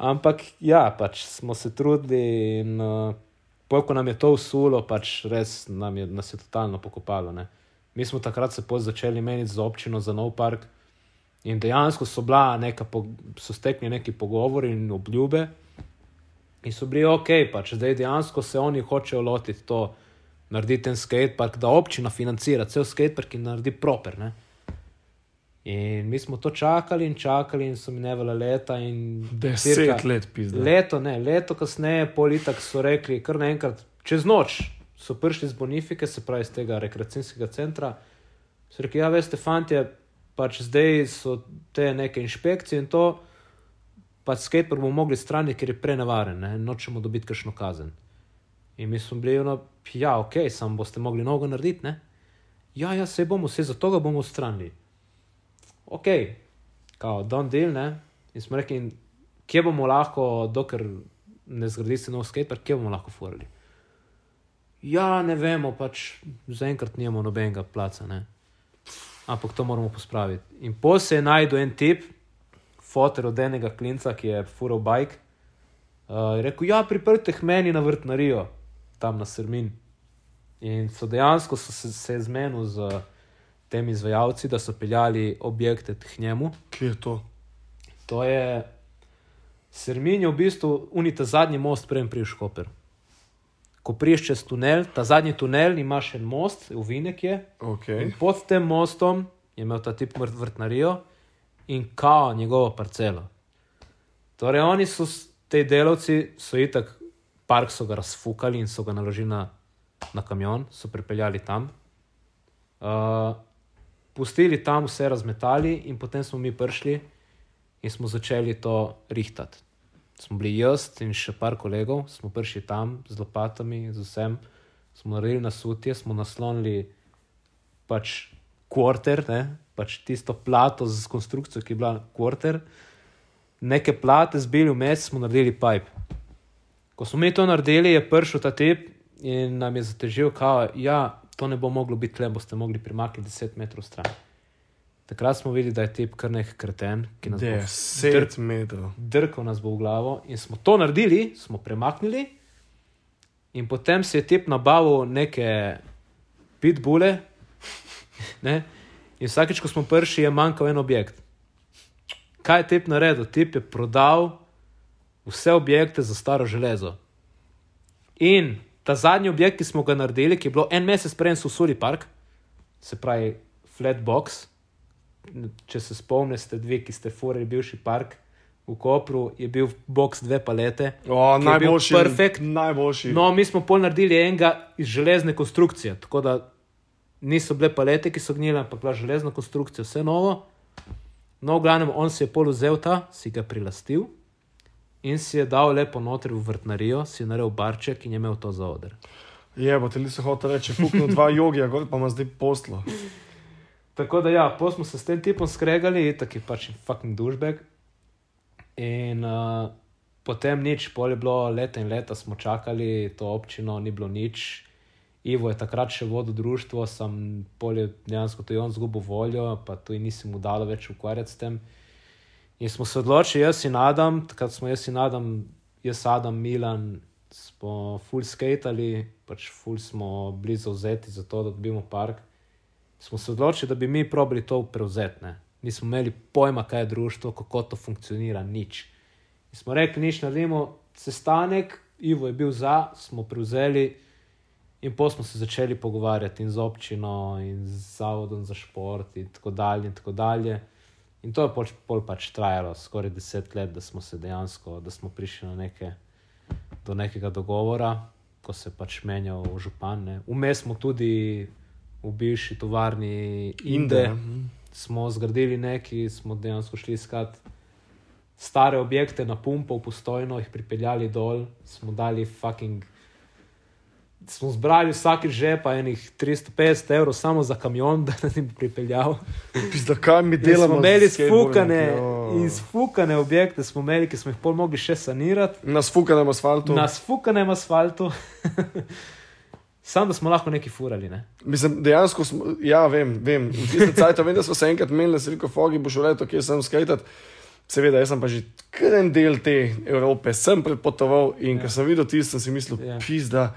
Ampak ja, pač smo se trudili in uh, pol, ko nam je to usulo, pač res nam je, nas je totalno pokopalo. Ne? Mi smo takrat se začeli meniti za občino, za nov park. In dejansko so, bila neka, so stekli neki pogovori in obljube, in so bili ok, pač zdaj dejansko se oni hočejo lotiti to, narediti ten skatepark, da občina financira cel skatepark in naredi proper. Ne? In mi smo to čakali in čakali, in so minevale leta. in Deset cirka- let pizda. Leto, ne, leto kasneje, politak so rekli, kar naenkrat, čez noč so prišli z Bonifike, se pravi iz tega rekreacijskega centra. So rekli, ja, veste, fantje, pač zdaj so te neke inšpekcije in to, pač skatepark bomo mogli strani, ker je prenevaren, ne, nočemo dobiti kakšno kazen. In mi smo bili, no, ja, ok, sam boste mogli nogo narediti, ne. Ja, ja, se bomo, se zato ga bomo odstranili. Ok, kao, don deal, ne. In smo rekli, in kje bomo lahko, dokler ne zgradi se nov skatepark, kje bomo lahko furali. Ja, ne vemo, pač zaenkrat nimamo nobenega placa, ne. Ampak to moramo pospraviti. In po se je najdel en tip, fotor od enega klinca, ki je fural bajk. Uh, rekel, ja, priprte k meni na vrtnarijo, tam na Srmin. In so dejansko so se, se zmenili z temi izvajalci, da so peljali objekte k njemu. Kje je to? To je Srmin, je v bistvu unita zadnji most, preden priješ Koper. Ko priješ čez tunel, ta zadnji tunel imaš en most, uvinek je. Okay. In pod tem mostom je imel ta tip vrt- vrtnarijo in kao njegovo parcelo. Torej, oni so, te delavci, so itak, park so ga razfukali in so ga naložili na, na kamion, so pripeljali tam. Uh, pustili tam vse razmetali, in potem smo mi prišli in smo začeli to rihtati. Smo bili jaz in še par kolegov, smo prišli tam z lopatami, z vsem, smo naredili nasutje, smo naslonili pač kvarter, pač tisto plato z konstrukcijo, ki je bila kvarter, neke plate zbili vmes, smo naredili pipe. Ko smo mi to naredili, je prišel ta tip in nam je zatežil, da ja, to ne bo moglo biti tle, boste mogli primakniti 10 metrov stran. Takrat smo videli, da je tip kar nek kreten, ki nas bo Deset metrov. drkal nas bo v glavo. In smo to naredili, smo premaknili, in potem si je tip nabavil neke pitbule, ne? in vsakeč, ko smo prišli, je manjkal en objekt. Kaj je tip naredil? Tip je prodal vse objekte za staro železo. In ta zadnji objekt, ki smo ga naredili, ki je bilo en mesec prej, so usuli park, se pravi Flatbox. Če se spomnite, dve, ki ste furali bivši park v Kopru, je bil box dve palete. O, najboljši. perfekt. Najboljši. No, mi smo pol naredili enega iz železne konstrukcije, tako da niso bile palete, ki so gnile, ampak bila železna konstrukcija, vse novo. No, v glavnem, on si je pol vzel ta, si ga prilastil in si je dal lepo noter v vrtnarijo, si je naredil barček in je imel to za oder. Je, bo ti se hotel reči, fuknil dva jogija, gor pa ima zdaj poslo. Tako da, ja, po smo se s tem tipom skregali, tako je pač fucking dušbek. In uh, potem nič, pol je bilo leta in leta, smo čakali to občino, ni bilo nič. Ivo je takrat še vodil društvo, sem polje dejansko to je on zgubil voljo, pa in nisem mu dal več ukvarjati s tem. In smo se odločili, jaz in Adam, takrat smo jaz in Adam, jaz, Adam, Milan, smo full skatali, pač full smo bili zauzeti za to, da dobimo park. Smo se odločili, da bi mi probali to prevzeti. ne. Nismo imeli pojma, kaj je društvo, kako to funkcionira, nič. In smo rekli, nič naredimo, sestanek, Ivo je bil za, smo prevzeli. In pa smo se začeli pogovarjati in z občino, in z zavodom za šport, in tako dalje. In, tako dalje. In to je pač, pol pač trajalo skoraj deset let, da smo se dejansko, da smo prišli neke, do nekega dogovora, ko se je pač menjal župan. Vmes smo tudi v bivši tovarni Inde, Mhm. smo zgradili nekaj, smo dejansko šli iskat stare objekte na pumpo, postojno jih pripeljali dol, smo dali fucking. Smo zbrali vsak žepa enih 350 evrov samo za kamion, da nam je pripeljal. Pizda, kaj mi delamo? Smo imeli s skateboarding, spukane, jo. in spukane objekte, smo imeli, ki smo jih pol mogli še sanirati, Na sfukanem asfaltu. na spukanem asfaltu. Sam da smo lahko neki furali. Ne? Mislim, dejansko smo, ja, vem, vem. V tistem času vem, da smo se enkrat imeli na Siliko Fogi, bo šlo leto, kjer sem skajtat. Seveda, jaz sem pa že kar en del te Evrope, sem prepotoval in ja. ko sem videl tisto, sem si mislil, Ja. pizda,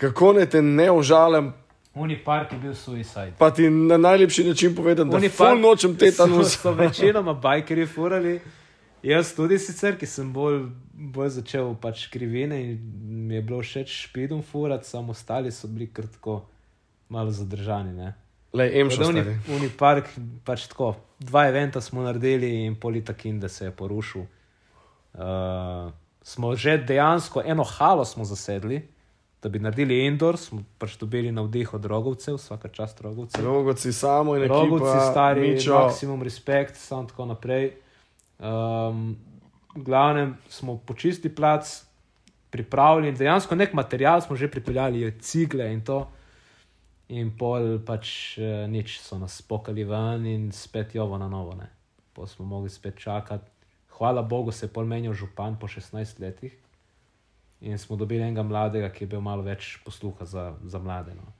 kako naj te ne ožalim, Uni park je bil suicide. pa ti na najlepši način povedem, da Oni ful nočem tetanus. So, so večinoma bajkerji furali. Jaz tudi sicer, ki sem bolj, bolj začel pač krivine in mi je bilo všeč špidom furati, samo ostali so bili kar tako malo zadržani. Ne. Le, emšo Uni, stari. uni park, pač tako, dva eventa smo naredili in politakin, da se je porušil. Uh, smo že dejansko eno halo smo zasedli, da bi naredili indoor, smo pač dobili navdih od rogovcev, vsaka čast rogovcev. Rogoci samo in Rogovci, stari, Mičo. maksimum respekt, samo tako naprej. Um, v glavnem smo počistili plac, pripravili, dejansko nek material smo že pripeljali, cigle in to. In pol pač eh, nič so nas pokali ven in spet jovo na novo. Ne. Pol smo mogli spet čakati. Hvala Bogu se je pol menjal župan po 16 letih. In smo dobili enega mladega, ki je bil malo več posluha za, za mlade. No.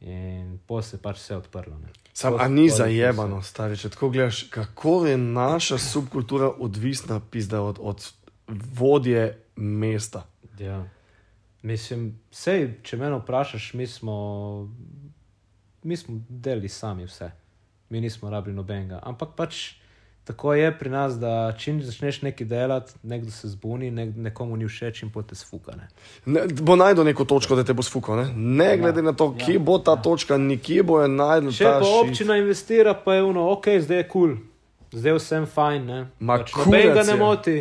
In pol se je pač vse odprlo. Ne. Sam, Pol- a ni pol- zajebano, stari, če tako gledaš, kako je naša subkultura odvisna pizda, od, od vodje mesta. Ja. Mislim, sej, če me vprašaš, mi smo, mi smo delali sami vse, mi nismo rabili nobenega. Ampak pač tako je pri nas, da čim začneš nekaj delati, nekdo se zbuni, nek, nekomu ni všeč in pote sfukane. Ne, bo najdel neko točko, da te bo sfukal. Ne, ne glede na to, kje ja, bo ta ja. točka, nikje bo je najdel. Če pa shit. občina investira, pa je ono, ok, zdaj je kul, cool. zdaj vsem fajn. Pač noben ga ne moti.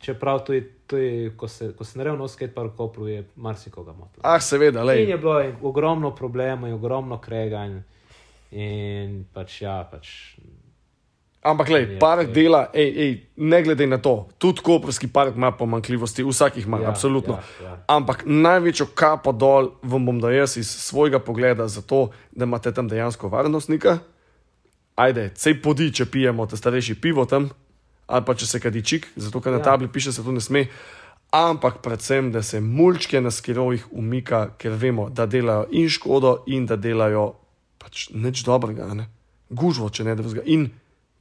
Čeprav to je, to je ko se, ko se naredil nov skatepark Kopru, je marsikoga motilo. Ah, seveda, In lej. je bilo en- ogromno problemov, in ogromno kreganj. In pač ja, pač. Ampak, Je, park je. dela, ej, ej, ne glede na to, tudi Koperski park ima pomankljivosti, vsakih ima, Ja, absolutno. ja, ja. Ampak največjo kapo dol vam bom dal jaz iz svojega pogleda, zato da imate tam dejansko varnostnika. Ajde, sej podi, če pijemo te starejši pivo tam, ali pa če se kadičik, zato ker na Ja. tabli piše, se to ne sme. Ampak predvsem, da se mulčke na skirovih umika, ker vemo, da delajo in škodo, in da delajo pač nič dobrega, ne? gužvo, če ne drugega. In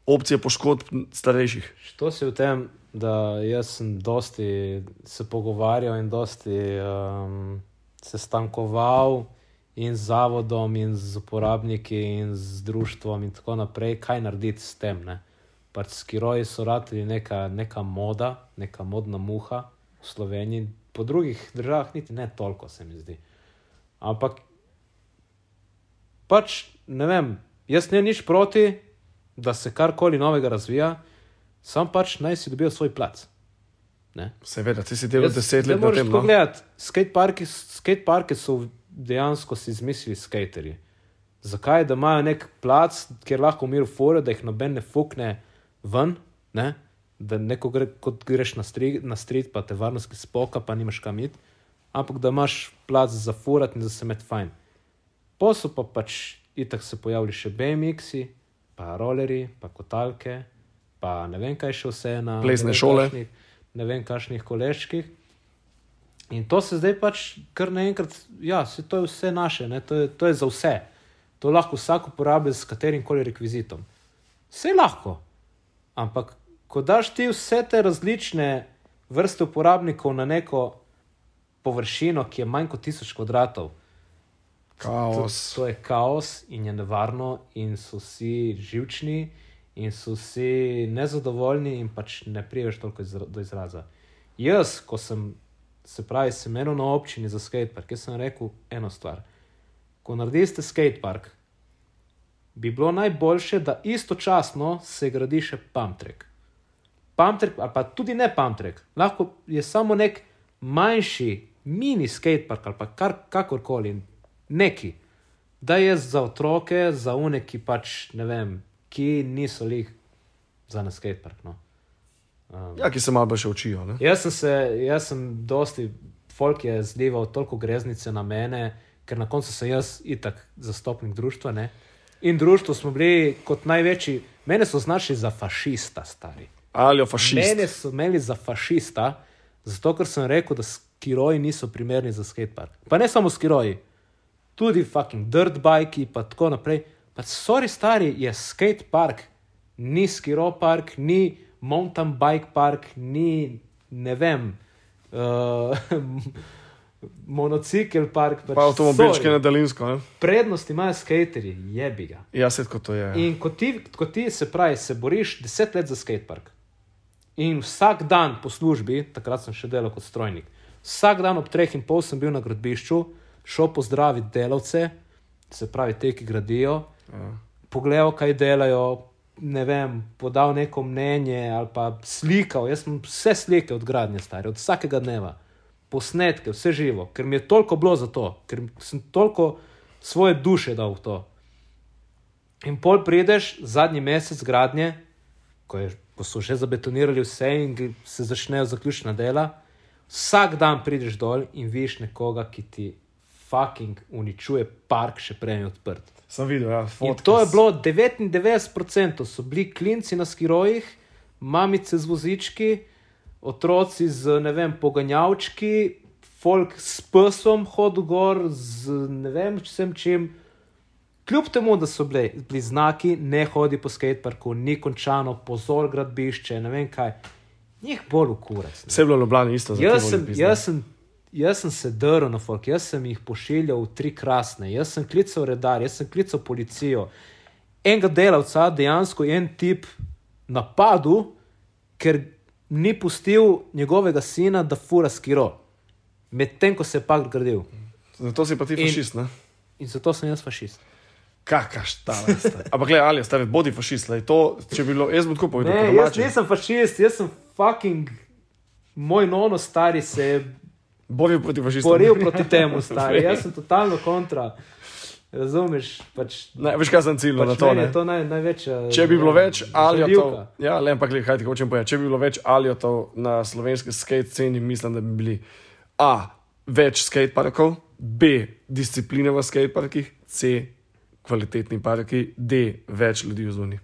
opcije poškodb starejših. To se v tem, da jaz sem dosti se pogovarjal in dosti um, sestankoval in z zavodom, in z uporabniki, in z društvom, in tako naprej, kaj narediti s tem. Ne? Pač skiroji so rateli neka, neka moda, neka modna muha v Sloveniji, po drugih državah niti ne toliko, se mi zdi. Ampak pač ne vem, jaz ne nič proti, da se karkoli novega razvija, sam pač naj si dobijo svoj plac. Ne? Seveda, ti si delal deset let na moraš tem. tako No? gledati, skateparki, skateparke so dejansko si izmislili skaterji. Zakaj, da imajo nek plac, kjer lahko forijo, da jih noben ne fukne ven, ne? da neko gre, kot greš na, stri, na street, pa te varnostki spoka, pa nimaš kam iti, ampak da imaš plac za furati in da se med fajn. Posel pa pač itak se pojavili še BMX-i, pa rolerji, pa kotalke, pa ne vem kaj še vse na Plesne šole. kakšnih- Ne vem, kakšnih koleških. In to se zdaj pač kar naenkrat, ja, se to je vse naše, ne, to, je, to je za vse. To lahko vsak uporablja s katerim koli rekvizitom. Vse lahko. Ampak, ko daš ti vse te različne vrste uporabnikov na neko površino, ki je manj kot tisoč kvadratov, Kaos. To, to je kaos in je nevarno, in so vsi živčni, in so vsi nezadovoljni, in pač ne priješ toliko izra do izraza. Jaz, ko sem se pravi, semenil na občini za skatepark, jaz sem rekel eno stvar. Ko naredite skatepark, bi bilo najboljše, da istočasno se gradi še pamtrek. Pamtrek, ali pa tudi ne pamtrek, lahko je samo nek manjši mini skatepark ali pa kar, kakorkoli, neki. Da je za otroke, za une, ki pač ne vem, ki niso lih za na skatepark. No. Um, ja, ki se malo še učijo. Ne? Jaz sem se, jaz sem dosti, folk je zlival toliko greznice na mene, ker na koncu sem jaz itak zastopnik društva. Ne? In društvo smo bili kot največji, mene so označili za fašista, stari. Ali fašist. Mene so imeli za fašista, zato ker sem rekel, da skiroji niso primerni za skatepark. Pa ne samo skiroji, tudi fucking dirt bikes, pa tako naprej. Pa sorry, stari je skatepark, ni skiropark, ni mountain bike park, ni ne vem. Uh, Monocikl park, pač, pa avtomobilčke na daljinsko. Ne? Prednost imajo skaterji, jebi ga. Ja, se kot to je. In ko ti, ko ti se pravi, se boriš deset let za skatepark. In vsak dan po službi, takrat sem še delal kot strojnik, vsak dan ob treh in pol sem bil na gradbišču, šel pozdraviti delavce, se pravi, te, ki gradijo, ja. pogledal, kaj delajo, ne vem, podal neko mnenje ali pa slikal. Jaz sem vse slike od gradnje stare, od vsakega dneva, posnetke, vse živo, ker mi je toliko bilo za to, ker sem toliko svoje duše dal v to. In pol prideš zadnji mesec gradnje, ko, je, ko so že zabetonirali vse in se začnejo zaključna dela, vsak dan prideš dol in vidiš nekoga, ki ti fucking uničuje park, še prej odprt. Sem videl, ja, to je bilo 99%, so bili klinci na skirojih, mamice z vozički, otroci z ne vem, poganjavčki, folk s psom hodil gor, z ne vem, če sem čim. Kljub temu, da so bili, bili znaki, ne hodi po skateparku, ni končano, pozor gradbišče, ne vem kaj, njih bolj ukurac. Vse je bilo ljubljeno isto. Jaz sem, jaz sem jaz sem se drl na folk, jaz sem jih pošiljal v tri krasne, jaz sem klical redar, jaz sem klical policijo. Enega delavca, dejansko en tip napadel, ker ni pustil njegovega sina, da fura skiro, medtem ko se je pak gradil. Zato si pa ti fašist, ne? In zato sem jaz fašist. Kakaš ta vrsta. Ampak, gledaj, ali ostane, bodi fašist. To, če bi bilo, jaz bi tako povedal. Ne, jaz nisem fašist, jaz sem fucking. Moj nono stari se je boril proti fašistom. Boril proti temu, stari. Jaz sem totalno kontra. Razumeš? Pač, ne, veš, kaj sem ciljno pač na to? Je to naj, največja, če bi bilo več alijotov, ja, le, ampak, kaj ti hočem povedati, če bi bilo več alijotov na slovenski skate sceni, mislim, da bi bili A. Več skate parkov, B. Discipline v skate parkih, C. Kvalitetni parki, D. Več ljudi v zuni.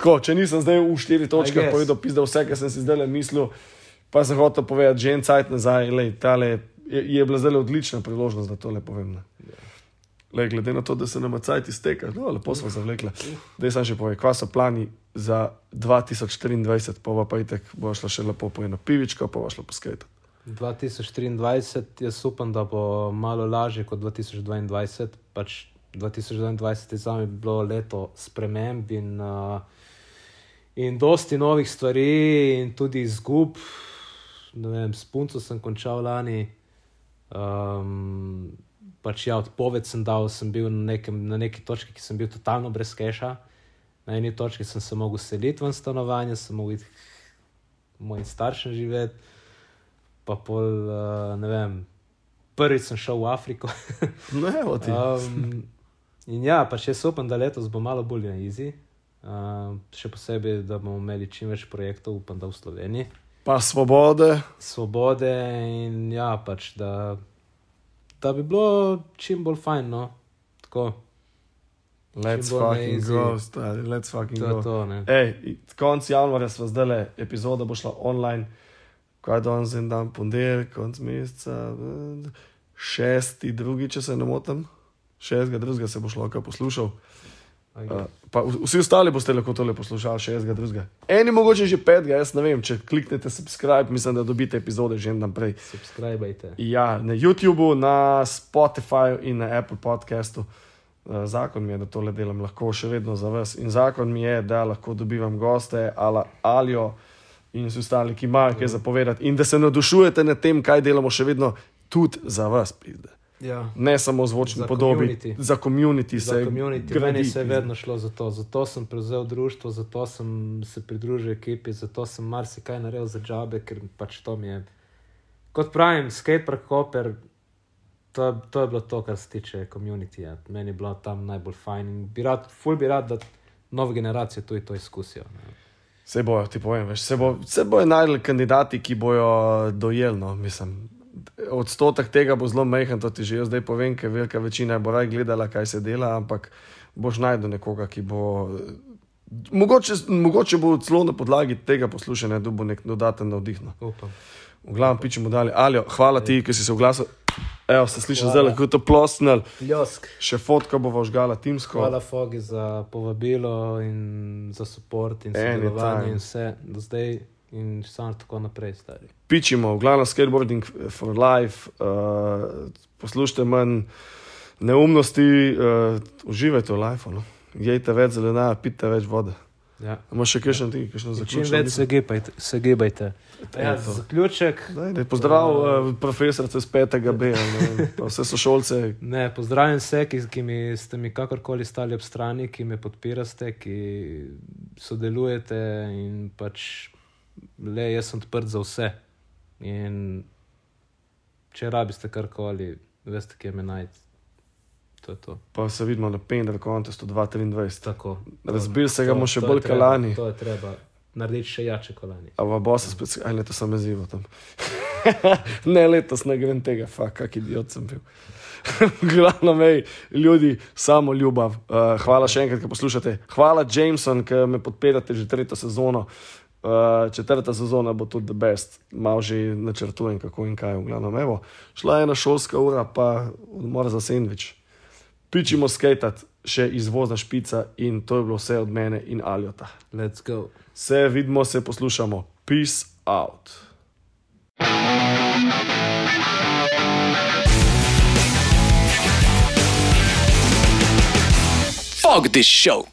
Ko, če nisem zdaj v štiri točke povedal, pizda vse, kar sem si zdaj le mislil. Pa sem hotel povedati, že en cajt nazaj, lej, tale, je, je bila zelo odlična priložnost, da to le povem. Lej, glede na to, da se nam cajt izteka, no, lepo smo zavlekli. Da sem še povedal, kva so plani za 2024, pa pa itek bo šlo še lepo po eno pivičko, pa bo šlo po skajtu. 2023, jaz upam, da bo malo lažje kot 2022. Pač 2022 je za me bilo leto sprememb in, uh, in dosti novih stvari, in tudi izgub vem, s punco sem končal lani. Um, pač ja, odpoved sem dal, sem bil na, nekem, na neki točki, ki sem bil totalno brez keša. Na eni točki sem se mogel seliti v stanovanje, sem mogel iti k mojim staršem živeti. Pa pol, uh, ne vem, prvič sem šel v Afriko. ne, odi. um, in ja, pa še upam, da letos bo malo bolj na izi. Uh, še posebej, da bomo imeli čim več projektov, upam, da v Sloveniji. Pa svobode. Svobode in ja, pač da, da bi bilo čim bolj fajn. No? Tako. Let's fucking go, stari, let's fucking to go. To, Ej, konc januarja smo zdaj le, epizoda bo šla online. kaj danes en dan, ponedeljek, konc meseca, šesti, drugi, če se ne motim, šestega, drugega se boš lahko poslušal. Uh, vsi ostali boste lahko tole poslušali, šestega, drugega. Eni mogoče že petega, jaz ne vem, če kliknete subscribe, mislim, da dobite epizode že en dan prej. Subskrbajte. Ja, na YouTubu, na Spotifyju in na Apple podcastu. Eh, Zakon mi je, da tole delam lahko še vedno za vas. In zakon mi je, da lahko dobivam goste, ali Alijo in vsi ostali, ki imajo kaj zapovedati. In da se navdušujete nad tem, kaj delamo še vedno tudi za vas. Pizde. Ja. Ne samo zvočni Za podobi, community. za komunity. Za community, meni se je vedno šlo za to. Zato sem prevzel društvo, zato sem se pridružil ekipi, zato sem marsikaj naredil za džabe, ker pač to mi je. Kot pravim, skatepark Koper, to, to je bilo to, kar se tiče komunitija. Meni je bilo tam najbolj fajn in bi rad, ful bi rad, da nove generacije tudi to izkusijo. Ne. Se bojo, ti povem, veš, se, bo, se bojo najdel kandidati, ki bojo dojeli. No, mislim. Odstotek tega bo zelo majhen, to ti že jaz zdaj povem, ker velika večina bo raj gledala, kaj se dela, ampak boš najdel nekoga, ki bo. Mogoče, mogoče bo celo na podlagi tega poslušanja dobil nek dodaten navdih. No. Upam. V glavnem pičemo dalje. Aljo, hvala ti, ki si se oglasil. Evo, se sliši zdaj, kot to plosnil. Ljosk. Še fotka bo žgala timsko. Hvala Fogi za povabilo in za podporo in sodelovanje in vse do zdaj in samo tako naprej, stari. pičimo, v glavnem skateboarding for life, uh, poslušajte manj neumnosti, uh, uživajte v life, no. jejte več zelena, pite več vode. Ja. Imaš še kakšen ti, In Čim zaključek? več se gibajte. Se gibajte. Ja, za zaključek. Daj, daj, pozdrav, uh, profesorice z 5. B, ne, vse sošolce. Ne, pozdravljam vse, ki, ki mi ste mi kakorkoli stali ob strani, ki me podpirate, ki sodelujete in pač le jaz sem odprt za vse. In če rabiste karkoli, veste, kje me najti. To je to. Pa se vidimo na Pender kontestu 2023. Tako. Razbil se ga To- bomo še to je bolj treba- kalani. To je treba narediti še jače kolani. A v bosu spet, aj letos sem jezivo tam. ne, letos ne grem tega, kak idiot sem bil. Glavno mej, ljudi, samo ljubav. Uh, hvala še enkrat, ki poslušate. Hvala, Jameson, ki me podpirate že tretjo sezono. Uh, četrta sezona bo tudi the best, malo že načrtujem, kako in kaj. v Glavnem, evo, šla je ena šolska ura, pa odmor za sendvič. Pičimo skatat, še izvozna špica in to je bilo vse od mene in Aljota. Let's go. Se vidimo, se poslušamo. Peace out. Fuck this show.